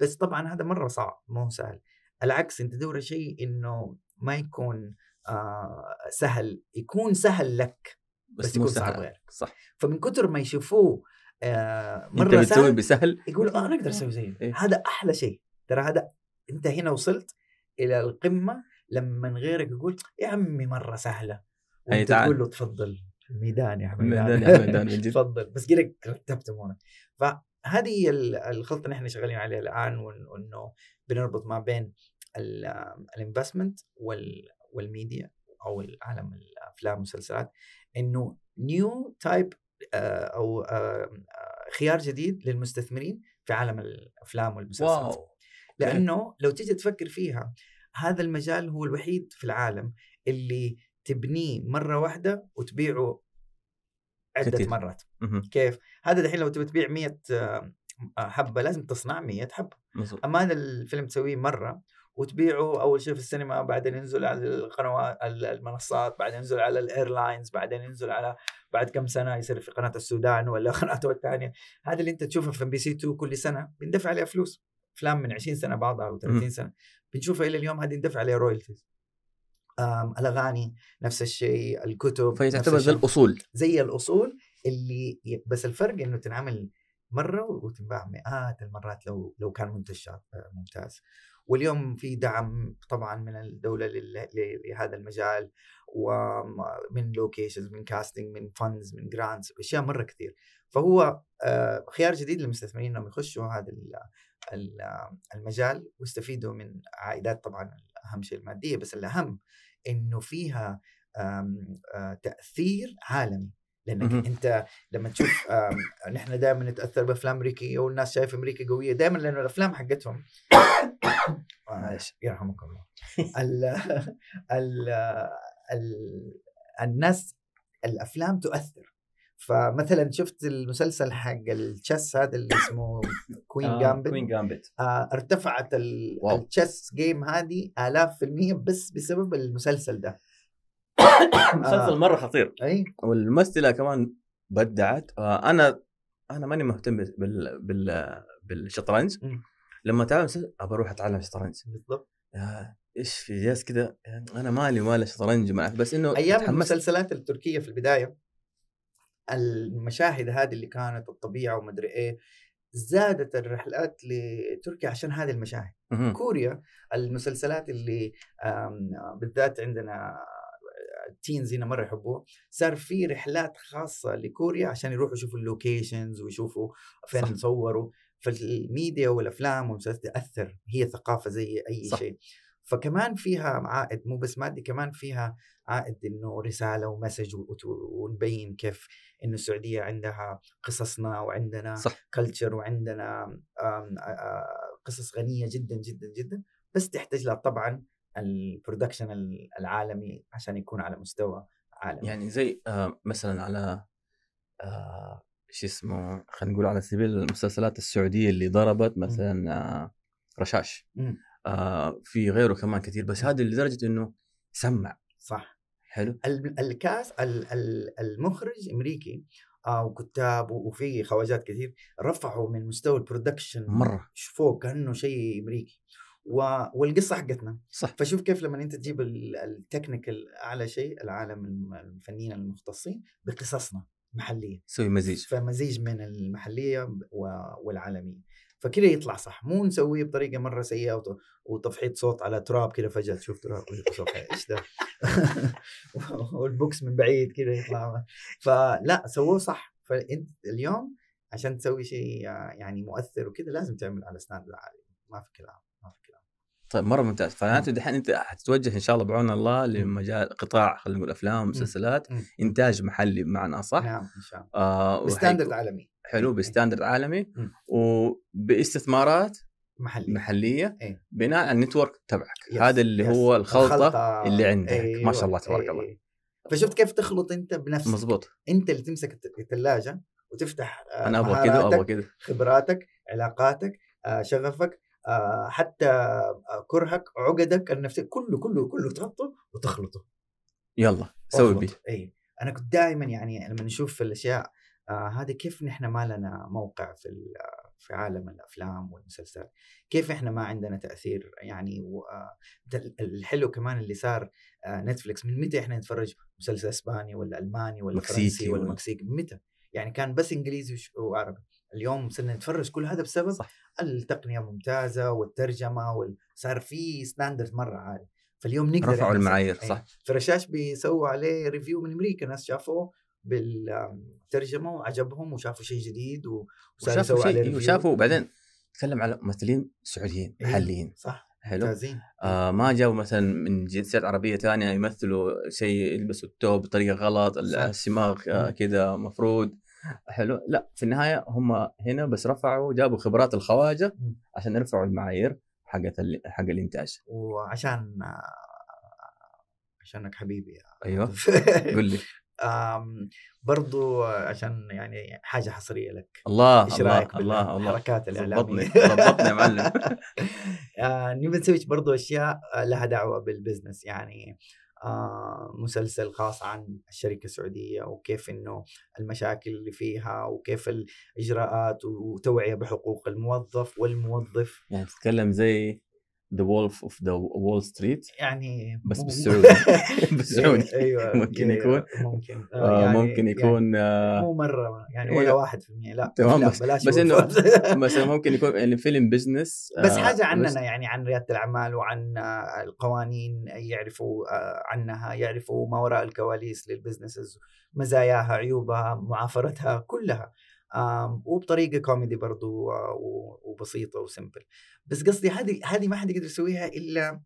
بس طبعا هذا مرة صعب ما هو سهل. العكس أنت تدور شيء إنه ما يكون آه سهل يكون سهل لك. بس, بس يكون صعب غيرك صح. فمن كتر ما يشوفوه آه أنت مره بتسوي سهل بسهل؟ يقولوا آه أنا أقدر أسوي زيه. إيه. هذا أحلى شيء. ترى هذا أنت هنا وصلت إلى القمة لما غيرك يقول يا عمي مرة سهلة. وأنت تعال. تقول له تفضل. الميدان يا جد. تفضل. بس قلك رتبت امورك فهذه هي ال- الخلطة اللي إحنا شغالين عليها الآن وإنه بنربط ما بين ال investment وال media أو العالم الأفلام والمسلسلات. إنه new type أو آه، آه، خيار جديد للمستثمرين في عالم الأفلام والمسلسلات. wow لأنه لو تيجي تفكر فيها هذا المجال هو الوحيد في العالم اللي تبنيه مرة واحدة وتبيعه عدة كتير. مرات. مهم. كيف؟ هذا دحين لو تبي تبيع 100 آه، حبة لازم تصنع 100 حبة. أما هذا الفيلم تسويه مرة وتبيعه أول شيء في السينما بعدين ينزل على القنوات المنصات بعدين ينزل على ال airlines بعدين ينزل على بعد كم سنة يصير في قناة السودان ولا قناته الثانية هذا اللي أنت تشوفه في ام بي سي 2 كل سنة بيندفع عليها فلوس. أفلام من 20 سنة بعضها أو 30 سنة. بنشوفها إلى اليوم هذه يندفع عليها royalties الأغاني نفس الشيء الكتب فهي تعتبر زي الأصول. زي الأصول اللي بس الفرق إنه تنعمل مرة وتنباع مئات المرات لو لو كان منتج ممتاز. واليوم في دعم طبعا من الدولة لهذا المجال ومن locations من casting من funds من grants أشياء مرة كثير. فهو آه، خيار جديد للمستثمرين إنهم يخشوا هذا المجال ويستفيدوا من عائدات طبعا أهم شيء المادية بس الأهم إنه فيها آه، تأثير عالمي. لأنك أنت لما تشوف نحن دائما نتأثر بأفلام أمريكية والناس شايفه أمريكا قوية دائما لأنه الأفلام حقتهم يرحمكم الله. ال ال ال الناس الأفلام تؤثر. فمثلا شفت المسلسل حق التشيس هذا اللي اسمه Queen آه Gambit Queen Gambit آه ارتفعت التشيس جيم هذه آلاف في المية بس بسبب المسلسل ده. مسلسل مرة خطير. إي. والممثلة كمان بدعت. آه أنا أنا ماني مهتم بال بال بالشطرنج. لما اتعلم أبى أروح أتعلم شطرنج. بالضبط. إيش في جالس كذا أنا مالي مال الشطرنج معك بس إنه أيام المسلسلات التركية في البداية المشاهد هذه اللي كانت الطبيعة ومدري إيه زادت الرحلات لتركيا عشان هذه المشاهد. كوريا المسلسلات اللي بالذات عندنا ال teens هنا مرة يحبوه صار في رحلات خاصة لكوريا عشان يروحوا يشوفوا ال locations ويشوفوا فين. صوروا فالميديا والأفلام والمسلسلات تأثر هي ثقافة زي أي صح. شيء فكمان فيها عائد مو بس مادي كمان فيها عائد إنه رسالة و message ونبين كيف إنه السعودية عندها قصصنا وعندنا صح. culture وعندنا قصص غنية جدا جدا جدا بس تحتاج لها طبعا ال production العالمي عشان يكون على مستوى عالمي يعني زي آه مثلا على آه شو اسمه خلينا نقول على سبيل المسلسلات السعودية اللي ضربت مثلا آه رشاش. آه في غيره كمان كثير بس هذا لدرجة إنه سمع. صح. حلو. ال cast المخرج أمريكي آه وكتاب وفي خواجات كثير رفعوا من مستوى ال production مرة. فوق كأنه شيء أمريكي. و... والقصة حقتنا. صح. فشوف كيف لما أنت تجيب ال technical أعلى شيء العالم الفنيين المختصين بقصصنا. محلية. تسوي مزيج. فمزيج من المحلية والعالمية. فكذا يطلع صح. مو نسويه بطريقة مرة سيئة وتفحيط صوت على تراب كذا فجأة. تشوف تراب. إيش ده؟ والبوكس من بعيد كذا يطلع. فلا سووه صح. فأنت اليوم عشان تسوي شيء يعني مؤثر وكذا لازم تعمل على standard عالي ما في كلام ما في كلام. طيب مرة ممتاز. فمعناته دحين أنت حتتوجه إن شاء الله بعون الله لمجال قطاع خلينا نقول أفلام ومسلسلات إنتاج محلي بمعنى صح؟ نعم إن شاء الله. آه ب standard عالمي. حلو ب standard عالمي. وباستثمارات محلية. محلية إيه؟ بناء على ال network تبعك. yes. هذا اللي yes. هو الخلطة, الخلطة. اللي عندك. أيوة. ما شاء الله تبارك أيوة. الله فشفت كيف تخلط أنت بنفسك؟ مظبوط أنت اللي تمسك الثلاجة وتفتح آه، أنا أبغى كذا وابغى كذا. خبراتك علاقاتك آه، شغفك حتى كرهك عقدك النفسية كله كله كله تحطه وتخلطه. يلا سوي بيه. اي أنا كنت دائما يعني لما نشوف الأشياء آه هذا كيف نحن ما لنا موقع في في عالم الأفلام والمسلسلات؟ كيف إحنا ما عندنا تأثير يعني؟ و... الحلو كمان اللي صار آه Netflix من متى إحنا نتفرج مسلسل إسباني ولا ألماني ولا فرنسي ولا مكسيكي؟ من متى؟ يعني كان بس إنجليزي وعربي. اليوم صرنا نتفرج كل هذا بسبب صح. التقنية ممتازة والترجمة وصار في standard مرة عالي. فاليوم نقدر رفعوا المعايير صح. يعني فرشاش بيسووا عليه review من أمريكا ناس شافوه بالترجمة وعجبهم وشافوا شيء جديد وصاروا يسووا عليه review وشافوا وبعدين تكلم على ممثلين سعوديين إيه، محليين. صح. حلو. ممتازين. آه ما جابوا مثلا من جنسيات عربية ثانية يمثلوا شيء يلبسوا التوب بطريقة غلط السماغ آه كذا مفروض. حلو. لا في النهاية هم هنا بس رفعوا جابوا خبرات الخواجة عشان يرفعوا المعايير حقت حق الإنتاج. وعشان عشانك حبيبي أيوه. قول لي. برضو عشان يعني حاجة حصرية لك. الله إيش الله رأيك الله الله. بالحركات ظبطني الإعلامية؟ ظبطني يا معلم. آه، نبي نسوي برضو أشياء لها دعوة بالبزنس. يعني مسلسل خاص عن الشركة السعودية وكيف إنه المشاكل اللي فيها وكيف الإجراءات وتوعية بحقوق الموظف والموظف. يعني تتكلم زي The Wolf of the Wall Street يعني بس بالسعودي. بالسعودي. أيوه ممكن أيوة، يكون. ممكن. آه يعني- ممكن يعني يكون آه مو مرة يعني إيه. ولا واحد في المية. لا تمام، بس- بس فوز. مثلا ممكن يكون يعني فيلم business بس آه، حاجة عننا يعني عن ريادة الأعمال وعن آه، القوانين يعرفوا آه، عنها يعرفوا ما وراء الكواليس لل businesses مزاياها عيوبها معافرتها كلها. وبطريقة كوميدي برضو آه، وبسيطة وسمبل بس قصدي هذه هذه ما حد يقدر يسويها إلا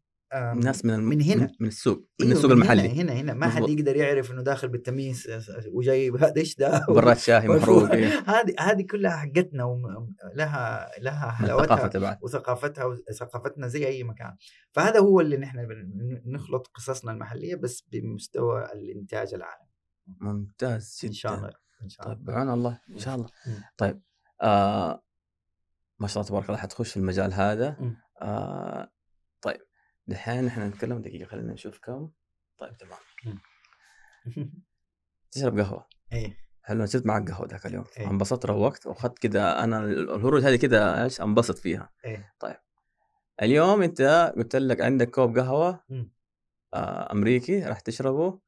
ناس من الم... من هنا. من السوق من أيوة، السوق من المحلي. هنا هنا, هنا ما حد. يقدر يعرف إنه داخل بالتمييز آه، وجاي هذا إيش ده؟ براد شاهي محروق إيه. هذه هذه كلها حقتنا ولها لها حلاوتها وثقافتها وثقافتنا زي أي مكان. فهذا هو اللي نحن نخلط قصصنا المحلية بس بمستوى الإنتاج العالمي. ممتاز جدا إن شاء الله. إن شاء الله. طيب بعون الله إن شاء الله. مم. طيب آه ما شاء الله تبارك الله حتخش في المجال هذا. آه طيب دحين إحنا نتكلم دقيقة خلينا نشوف كم طيب تمام. تشرب قهوة. إيه. حلو شربت معك قهوة ذاك اليوم؟ إيه. انبسطت روقت وأخذت كذا أنا الهروج هذه كذا إيش انبسط فيها. إيه. اليوم أنت قلت لك عندك كوب قهوة. آه أمريكي راح تشربه.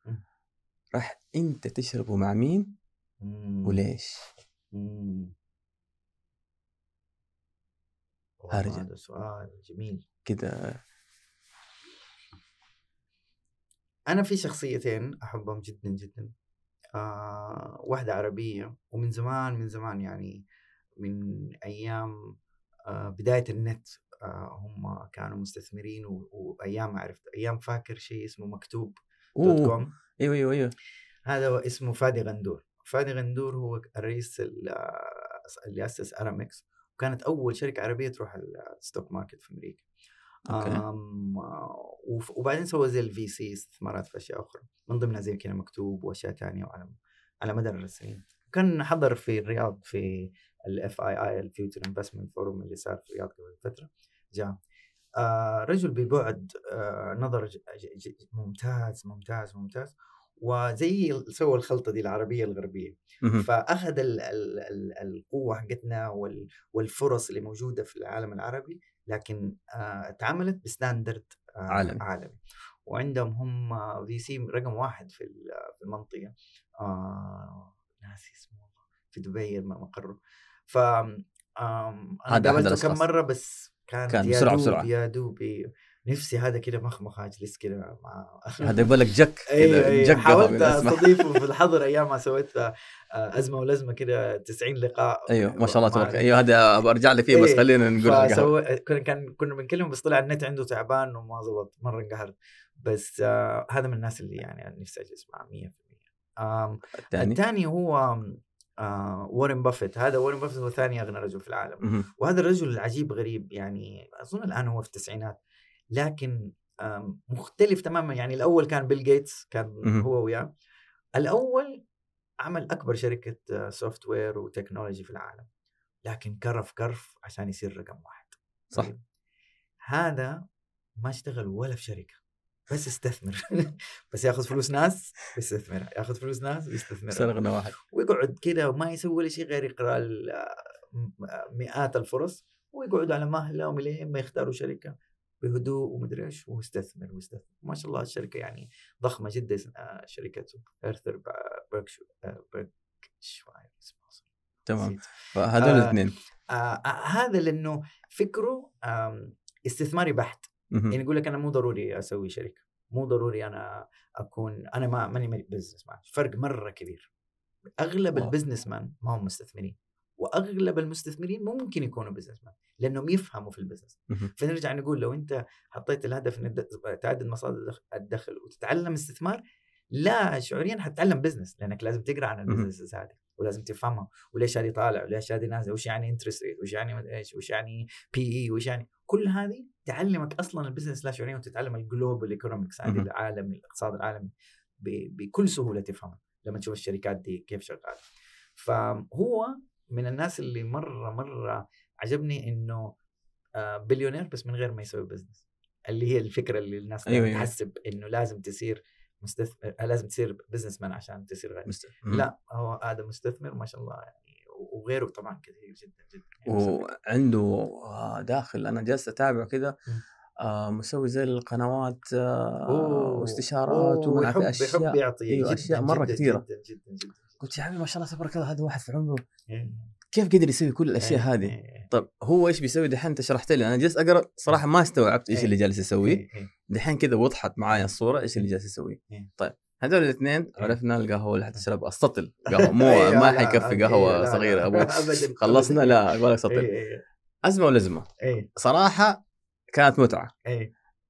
راح أنت تشربه مع مين. وليش؟ مم. هارجة. هذا سؤال جميل. كذا أنا في شخصيتين أحبهم جدا جدا. آه واحدة عربية ومن زمان من زمان يعني من أيام آه بداية النت آه هم كانوا مستثمرين و- وأيام عرفت أيام فاكر شيء اسمه مكتوب dot com. أيوه أيوه أيوه. هذا اسمه فادي غندور. فادي غندور هو الرئيس ال- اللي أسس ارامكس وكانت أول شركة عربية تروح ال stock market في أمريكا. okay. وبعدين سوى زي ال VC استثمارات في أشياء أخرى من ضمنها زي كذا مكتوب وأشياء ثانية وعلى على مدار السنين. كان حضر في الرياض في ال FII ال Future Investment Forum اللي صار في الرياض قبل فترة. جاء آه رجل ببعد آه نظر ج- ج- ج- ممتاز ممتاز ممتاز. وزي سوى الخلطة دي العربية الغربية. فأخذ ال ال ال القوة حقتنا وال والفرص اللي موجودة في العالم العربي لكن آه تعاملت ب standard آه عالمي. عالمي وعندهم هم VC رقم واحد في ال- في المنطقة آه ناسي اسمه في دبي مقره ف أنا قابلته كم. مرة بس كان يا بسرعة- دوب بسرعة. يا دوب نفسي هذا كده مخمخ أجلس كده مع هذا يبغى لك جك. كذا أيوه جك حاولت. أستضيفه في الحظر أيام ما سويت أزمة ولزمة كده 90 لقاء. أيوه ما شاء الله تبارك. أيوه هذا أبغى أرجع لي فيه بس إيه، خلينا نقول. فسوي كنا كان كنا بنكلم بس طلع النت عنده تعبان وما ضبط مرة انقهرت بس آه هذا من الناس اللي يعني نفسي أجلس معه 100% آم الثاني؟ هو آه وارن بافيت هذا وارن بافيت هو ثاني أغنى رجل في العالم. وهذا الرجل العجيب غريب يعني أظن الآن هو في التسعينات. لكن مختلف تماما. يعني الأول كان بيل جيتس كان. هو وياه. الأول عمل أكبر شركة software و technology في العالم. لكن كرف كرف عشان يصير رقم واحد. صح. طيب. هذا ما اشتغل ولا في شركة. بس استثمر. بس ياخذ فلوس ناس بيستثمرها ياخذ فلوس ناس صار بيستثمرها غنى واحد. ويقعد كده وما يسوي ولا شيء غير يقرأ ال- م- مئات الفرص. ويقعد على مهلهم لين ما يختاروا شركة. بهدوء ومدري إيش ويستثمر ويستثمر ما شاء الله الشركة يعني ضخمة جدا آه، بيركشاير بيركشاير اسمه أصلاً. تمام. فهذول آه، الاثنين آه آه، هذا لأنه فكره استثماري بحت. يعني يقول لك أنا مو ضروري أسوي شركة مو ضروري أنا أكون أنا ما ماني businessman فرق مرة كبير أغلب. ال businessman ما هم مستثمرين وأغلب المستثمرين ممكن يكونوا businessman لأنهم يفهموا في ال business. فنرجع نقول لو أنت حطيت الهدف ان تعدد مصادر الدخ- الدخل وتتعلم استثمار لا شعوريا حتتعلم business لأنك لازم تقرأ عن. ال business هذه ولازم تفهمها وليش هذه طالع وليش هذه نازلة وش يعني interest rate وش يعني إيش وش يعني P/E وش يعني كل هذه تعلمك أصلا ال business لا شعوريا وتتعلم ال global economics هذه. العالم الاقتصاد العالمي بكل سهولة تفهمها لما تشوف الشركات دي كيف شغالة فهو من الناس اللي مرة مرة عجبني إنه آه، بليونير بس من غير ما يسوي business اللي هي الفكرة اللي الناس أيوة، أيوة. تحسب إنه لازم تصير مستثمر آه، لازم تصير businessman عشان تصير غني مست... مم. لا هو هذا مستثمر ما شاء الله يعني وغيره طبعا كثير جدا جدا يعني. وعنده آه، داخل أنا جالس اتابعه كذا. آه مسوي زي القنوات آه واستشارات يحب أشياء يحب يعطي أيوة، جداً أشياء مرة جداً كثيرة. جدا جدا جدا قلت يا حبيبي ما شاء الله تبارك الله هذا واحد في عمره. إيه. كيف قدر يسوي كل الأشياء إيه، هذه؟ إيه، طيب هو إيش بيسوي؟ دحين أنت شرحت لي أنا جالس أقرأ صراحة ما استوعبت إيش. اللي جالس يسويه. دحين كذا وضحت معايا الصورة إيش اللي جالس يسويه. طيب هذول الاثنين. عرفنا القهوة اللي حتشرب السطل قهوة. مو ما حيكفي قهوة صغيرة. أبو. خلصنا. لا أقول لك سطل أزمة ولزمة. صراحة كانت متعة.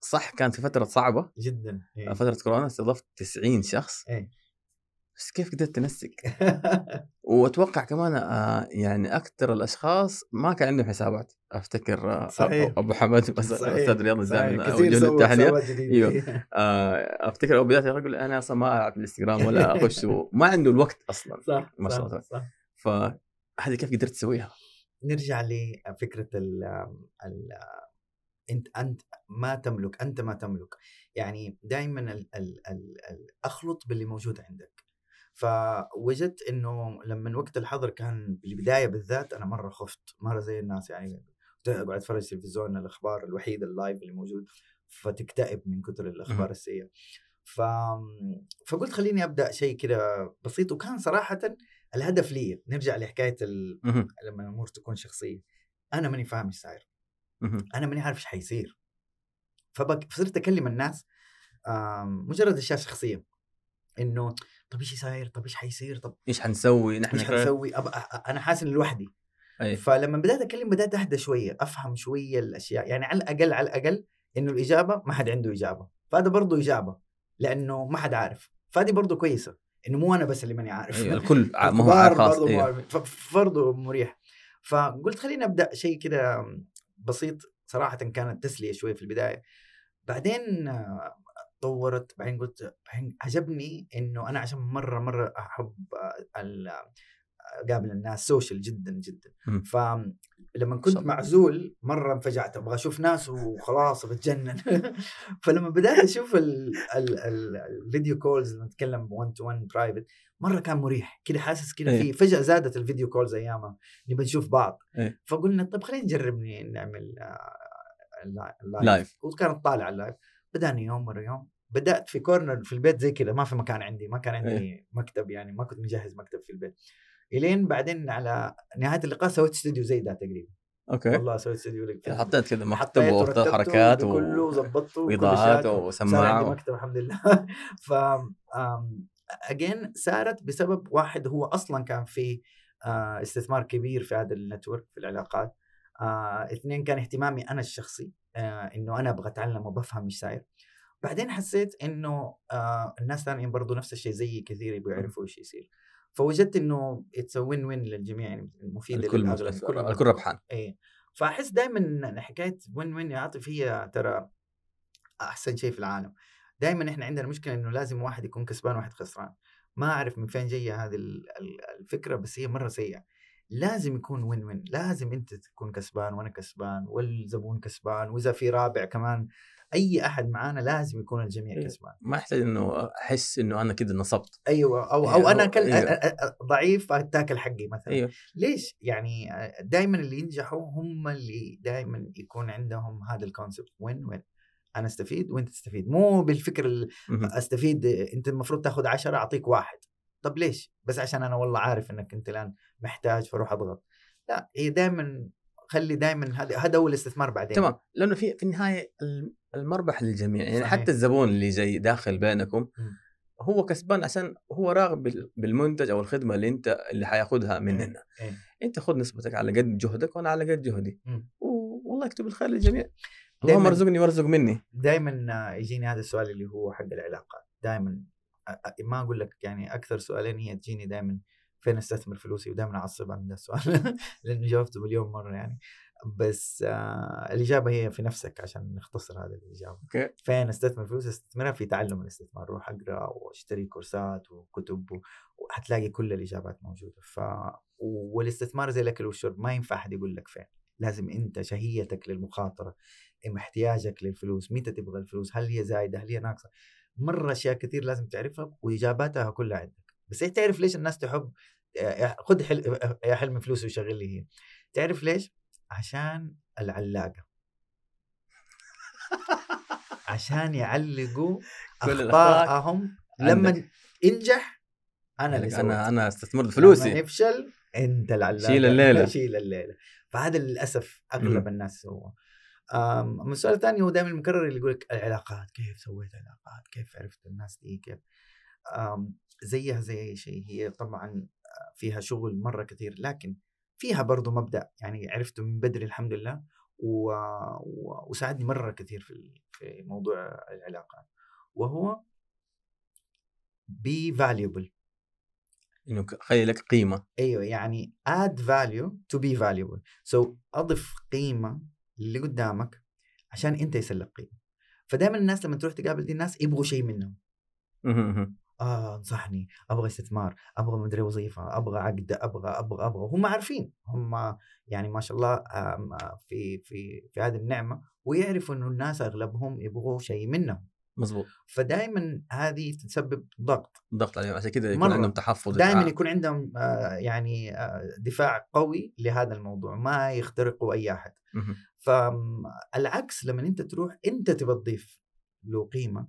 صح كانت في فترة صعبة. جدا. فترة كورونا استضفت 90 شخص. بس كيف قدرت تنسق وأتوقع كمان آه يعني أكثر الأشخاص ما كان عندهم حسابات أفتكر آه صحيح. أبو حمد. أستاذ رياض الزامل حسابات جديدة. أيوه. آه أفتكر أو بدايه يقول أنا أصلا ما ألعب الإنستغرام ولا أخش ما عنده الوقت أصلا صح ما شاء الله. صح فهذه كيف قدرت تسويها؟ نرجع لفكرة ال ال أنت أنت ما تملك أنت ما تملك يعني دائما ال ال ال ال أخلط باللي موجود عندك فوجدت إنه لما وقت الحظر كان بالبداية بالذات أنا مرة خفت مرة زي الناس يعني أقعد أتفرج تلفزيون الأخبار الوحيد اللايف اللي موجود فتكتئب من كثر الأخبار. السيئة. ف... فقلت خليني أبدأ شيء كده بسيط وكان صراحة الهدف لي نرجع لحكاية ال... لما الأمور تكون شخصية. أنا ماني فاهم إيش صاير. أنا ماني عارف إيش حيصير. فبك... فصرت أكلم الناس مجرد أشياء شخصية. إنه طب إيش صاير طب إيش حيصير؟ طب إيش حنسوي؟ نحن إيش؟ حنسوي؟ أب... أنا حاسس اني لوحدي. أي. فلما بدأت أتكلم بدأت أهدى شوية أفهم شوية الأشياء. يعني على الأقل على الأقل إنه الإجابة ما حد عنده إجابة. فهذا برضه إجابة لأنه ما حد عارف. فهذه برضه كويسة إنه مو أنا بس اللي ماني عارف. أيوة. الكل ما هو برضه أيوة. برضه مريح. فقلت خليني أبدأ شيء كده بسيط. صراحة كانت تسلية شوية في البداية. بعدين تطورت بعدين قلت بعدين عجبني إنه أنا عشان مرة مرة أحب آه، آه، أقابل الناس سوشيال جدا جدا مم. فلما كنت. معزول مرة انفجعت أبغى أشوف ناس وخلاص بتجنن فلما بدأت أشوف ال- ال- ال- ال video calls نتكلم 1 to 1 private مرة كان مريح كده حاسس كده إيه. في فجأة زادت ال video calls أيامها نبي نشوف بعض إيه. فقلنا طب خلينا نجرب نعمل آه، ال li- ال live live. وكانت طالعة ال live بدأنا يوم ورا يوم بدأت في corner في البيت زي كذا ما في مكان عندي ما كان عندي إيه. مكتب يعني ما كنت مجهز مكتب في البيت. إلين بعدين على نهاية اللقاء سويت استوديو زي ده تقريبا. Okay. والله سويت استوديو حطيت كذا مكتب وحطيت حركات و... كله ظبطته وكل واضاءات عندي وسماعة و... مكتب الحمد لله. ف again صارت بسبب واحد هو أصلا كان في آه، استثمار كبير في هذا ال network في العلاقات. آه، اثنين كان اهتمامي أنا الشخصي آه، إنه أنا أبغى أتعلم وبفهم إيش صاير. بعدين حسيت إنه آه، الناس ثانيين برضو نفس الشيء زيي كثير يبغوا يعرفوا إيش يصير. فوجدت إنه it's win win للجميع يعني مفيد الكل للأغلب. مستفيد الكل ربحان. إيه. فأحس دائما حكاية win win يا عاطف هي ترى أحسن شيء في العالم. دائما إحنا عندنا مشكلة إنه لازم واحد يكون كسبان وواحد خسران. ما أعرف من فين جاية هذه ال- ال- الفكرة بس هي مرة سيئة. لازم يكون win win لازم أنت تكون كسبان وأنا كسبان والزبون كسبان وإذا في رابع كمان أي أحد معانا لازم يكون الجميع إيه. كسبان ما يحتاج إنه أحس إنه أنا كده نصبت أيوه أو إيه، أو أنا كل إيه. أ- أ- أ- ضعيف فتاكل حقي مثلا أيوه ليش؟ يعني دائما اللي ينجحوا هم اللي دائما يكون عندهم هذا الكونسبت وين وين أنا أستفيد وأنت تستفيد مو بالفكر. أستفيد أنت المفروض تاخذ عشرة أعطيك واحد طب ليش؟ بس عشان أنا والله عارف إنك أنت الآن محتاج فاروح أضغط. لا هي دائما خلي دائما هذا هذا هو الاستثمار بعدين. تمام. لأنه في في النهاية الم- المربح للجميع. يعني صحيح. حتى الزبون اللي جاي داخل بينكم مم. هو كسبان عشان هو راغب بال- بالمنتج أو الخدمة اللي أنت اللي حيأخذها مننا. إيه. أنت خذ نسبتك على قد جهدك وأنا على قد جهدي. والله يكتب الخير للجميع. اللهم ارزقني وارزق مني. دائما يجيني هذا السؤال اللي هو حق العلاقات. دائما ما أقول لك يعني أكثر سؤالين هي تجيني دائما فين أستثمر فلوسي ودائما أعصب عن هذا السؤال لأنه جاوبته مليون مرة يعني. بس آه الإجابة هي في نفسك عشان نختصر هذه الإجابة. أوكي. فين أستثمر فلوس أستثمرها في تعلم الاستثمار روح أقرأ وأشتري كورسات وكتب وحتلاقي كل الإجابات موجودة. ف والاستثمار زي الأكل والشرب ما ينفع أحد يقول لك فين. لازم أنت شهيتك للمخاطرة إم احتياجك للفلوس متى تبغى الفلوس؟ هل هي زايدة؟ هل هي ناقصة؟ مرة أشياء كثير لازم تعرفها وإجاباتها كلها عندك. بس هي تعرف ليش الناس تحب آه، خذ حل... يا حلم فلوس وشغل لي هي. تعرف ليش؟ عشان العلاقة. عشان يعلقوا اخطائهم لما انجح أنا اللي أنا أنا استثمرت لما فلوسي. نفشل أنت العلاقة. شيل الليلة. شيل الليلة. فهذا للأسف أغلب. الناس سووه. أما السؤال الثاني هو دائما المكرر اللي يقول لك العلاقات كيف سويت علاقات كيف عرفت الناس دي؟ كيف؟ زيها زي أي شيء. هي طبعا فيها شغل مرة كثير لكن فيها برضو مبدأ. يعني عرفته من بدري الحمد لله و... و... وساعدني مرة كثير في في موضوع العلاقات. وهو be valuable. إنه خلي لك قيمة. أيوه يعني add value to be valuable. So أضف قيمة اللي قدامك عشان انت يسلك قيمه فدائما الناس لما تروح تقابل دي الناس يبغوا شيء منهم. آه انصحني أبغى استثمار أبغى مدري وظيفة أبغى عقد أبغى أبغى أبغى. هم عارفين. هم يعني ما شاء الله في في في هذه النعمة ويعرفوا إنه الناس أغلبهم يبغوا شيء منهم. مظبوط فدائما هذه تسبب ضغط. ضغط عليهم. عشان كذا يكون. عندهم تحفظ. دائما دفاع. يكون عندهم آه، يعني آه، دفاع قوي لهذا الموضوع ما يخترقوا أي أحد. فالعكس لما أنت تروح أنت تبى تضيف له قيمة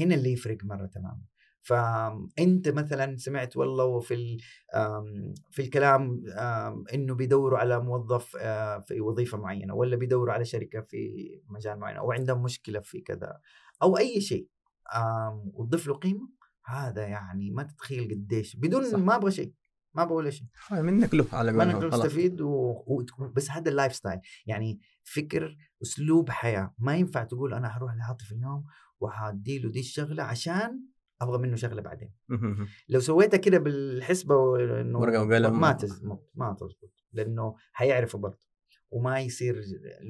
هنا اللي يفرق مرة تماما فانت مثلا سمعت والله في في الكلام إنه بيدوروا على موظف آه، في وظيفة معينة ولا بيدوروا على شركة في مجال معين أو عندهم مشكلة في كذا. أو أي شيء وتضيف له قيمة هذا يعني ما تتخيل قديش بدون صح. ما أبغى شيء ما أبغى ولا شيء منك له على نقدر خلاص. نستفيد و... و... بس هذا ال lifestyle يعني فكر أسلوب حياة ما ينفع تقول أنا حروح لعاطف اليوم وحأدي له دي الشغلة عشان أبغى منه شغلة بعدين. لو سويتها كده بالحسبة إنه ورقة وقلم. ما تزبط ما تزبط لأنه حيعرفه برضه وما يصير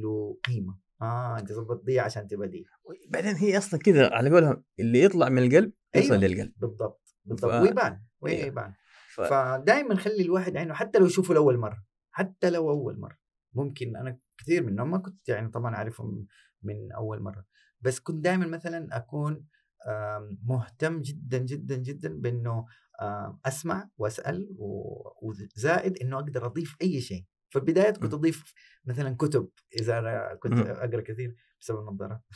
له قيمة آه انت ظبط دي عشان تبى دي. بعدين هي أصلا كذا على قولهم اللي يطلع من القلب يوصل أيوة. للقلب. بالضبط بالضبط ف- ويبان. ويبان ف... فدائما خلي الواحد عينه حتى لو يشوفه لأول مرة حتى لو أول مرة. ممكن أنا كثير منهم ما كنت يعني طبعا أعرفهم من أول مرة. بس كنت دائما مثلا أكون مهتم جدا جدا جدا بإنه أسمع وأسأل وزائد إنه أقدر أضيف أي شيء. في البدايات كنت. أضيف مثلا كتب إذا أنا كنت. أقرأ كثير بسبب النظارات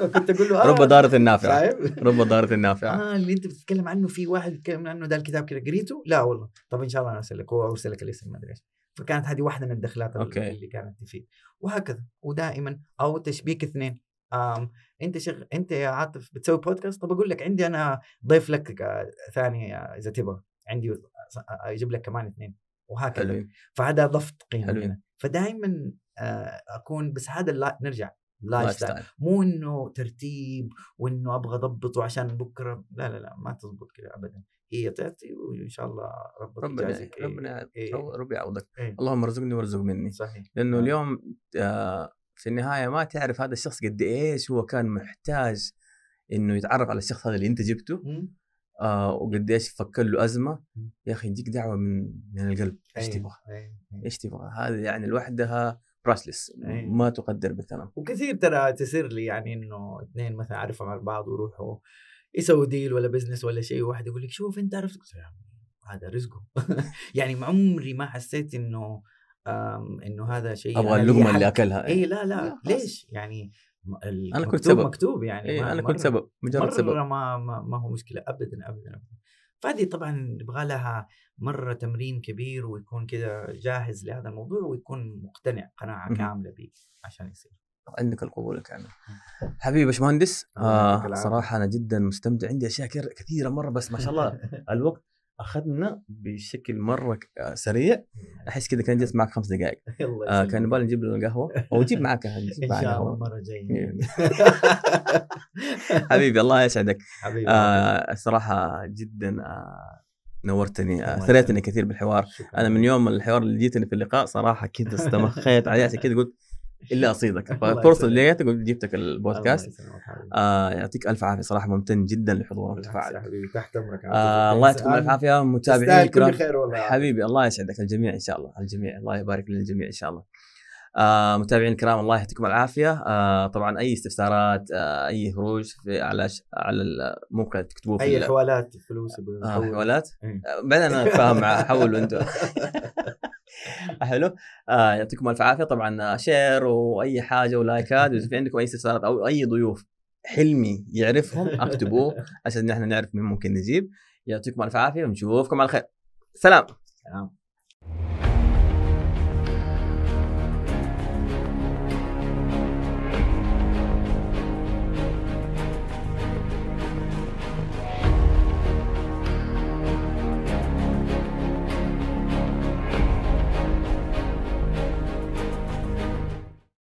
فكنت أقول له رب آه ضارة النافعة. فاهم؟ رب ضارة النافعة. آه اللي أنت بتتكلم عنه في واحد بيتكلم عنه ده الكتاب كده قريته؟ لا والله. طب إن شاء الله أنا ارسل لك هو أرسل لك الاسم ما أدري إيش. فكانت هذه واحدة من الدخلات أوكي. اللي كانت تفيد وهكذا. ودائما أو تشبيك اثنين. آم أنت شغ... أنت يا عاطف بتسوي بودكاست طب أقول لك عندي أنا ضيف لك ثاني إذا تبغى. عندي أجيب لك كمان اثنين. وهكذا. حلوين. فهذا ضفت قيمة حلوين. هنا فدائما آه، أكون بس هذا. نرجع. lifestyle مو إنه ترتيب وإنه أبغى اضبطه عشان بكرة. لا لا لا ما تزبط كذا ابدا. هي تعطي وإن شاء الله ربك ربنا يجازيك. إيه، ربنا إيه. ربي يعوضك. إيه. اللهم ارزقني وارزق مني. صحيح. لأنه آه. اليوم آه، في النهاية ما تعرف هذا الشخص قد إيش. هو كان محتاج إنه يتعرف على الشخص هذا اللي أنت جبته. آه وقد إيش فكر له أزمة. يا أخي يجيك دعوة من من القلب إيش أيوة، تبغى؟ أيوة، أيوة. إيش تبغى؟ هذه يعني لوحدها priceless. ما تقدر بثمن وكثير ترى تصير لي يعني إنه اثنين مثلا أعرفهم على بعض ويروحوا يسووا deal ولا business ولا شيء واحد يقول لك شوف أنت عرفت هذا رزقه يعني عمري ما حسيت إنه إنه هذا شيء أبغى لي اللقمة. اللي أكلها اي لا لا، لا. ليش يعني أنا كنت سبب. مكتوب يعني إيه أنا مرة- كنت سبب مجرد سبب مره ما ما, ما هو مشكلة ابدا ابدا ابدا فهذه طبعا يبغى لها مرة تمرين كبير ويكون كذا جاهز لهذا الموضوع ويكون مقتنع قناعة. كاملة به عشان يصير عندك القبول الكامل حبيبي باشمهندس آه. صراحة أنا جدا مستمتع عندي أشياء كثير- كثيرة مرة بس ما شاء الله الوقت أخذنا بشكل مرة آه، سريع أحس كذا كان جلست معك خمس دقائق آه. كان يبغى نجيب لنا القهوة أو جيب معك إن معك شاء الله قهوه المره الجايه. حبيبي الله يسعدك حبيبي آه الصراحة جدا آه نورتني اثريتني يسلمك. كثير بالحوار شكراً. أنا من يوم الحوار اللي جيتني في اللقاء صراحة كذا استمخيت عليه عشان كذا قلت إلا أصيدك. ففرصه. لقيتك قلت جبتك البودكاست. آه يعطيك ألف عافية. صراحة ممتن جدا لحضورك وتفاعلك. حبيبي تحت أمرك. آه الله يعطيكم الف عافيه متابعين الكرام. خير والله. حبيبي الله يسعدك الجميع إن شاء الله. الجميع الله يبارك للجميع إن شاء الله. آه متابعين الكرام الله يعطيكم العافية. آه طبعا أي استفسارات آه أي هروج في على ش... على ال- ممكن تكتبوه في أي ال- حوالات فلوس آه. حوالات؟ إيه. بعدين أنا فاهم مع حولوا أنتم حلو. آه يعطيكم ألف عافية. طبعا آه، شير وأي حاجة ولايكات واذا في عندكم أي استفسارات أو أي ضيوف حلمي يعرفهم اكتبوه عشان نحن نعرف مين ممكن نجيب. يعطيكم ألف عافية ونشوفكم على خير. سلام. سلام.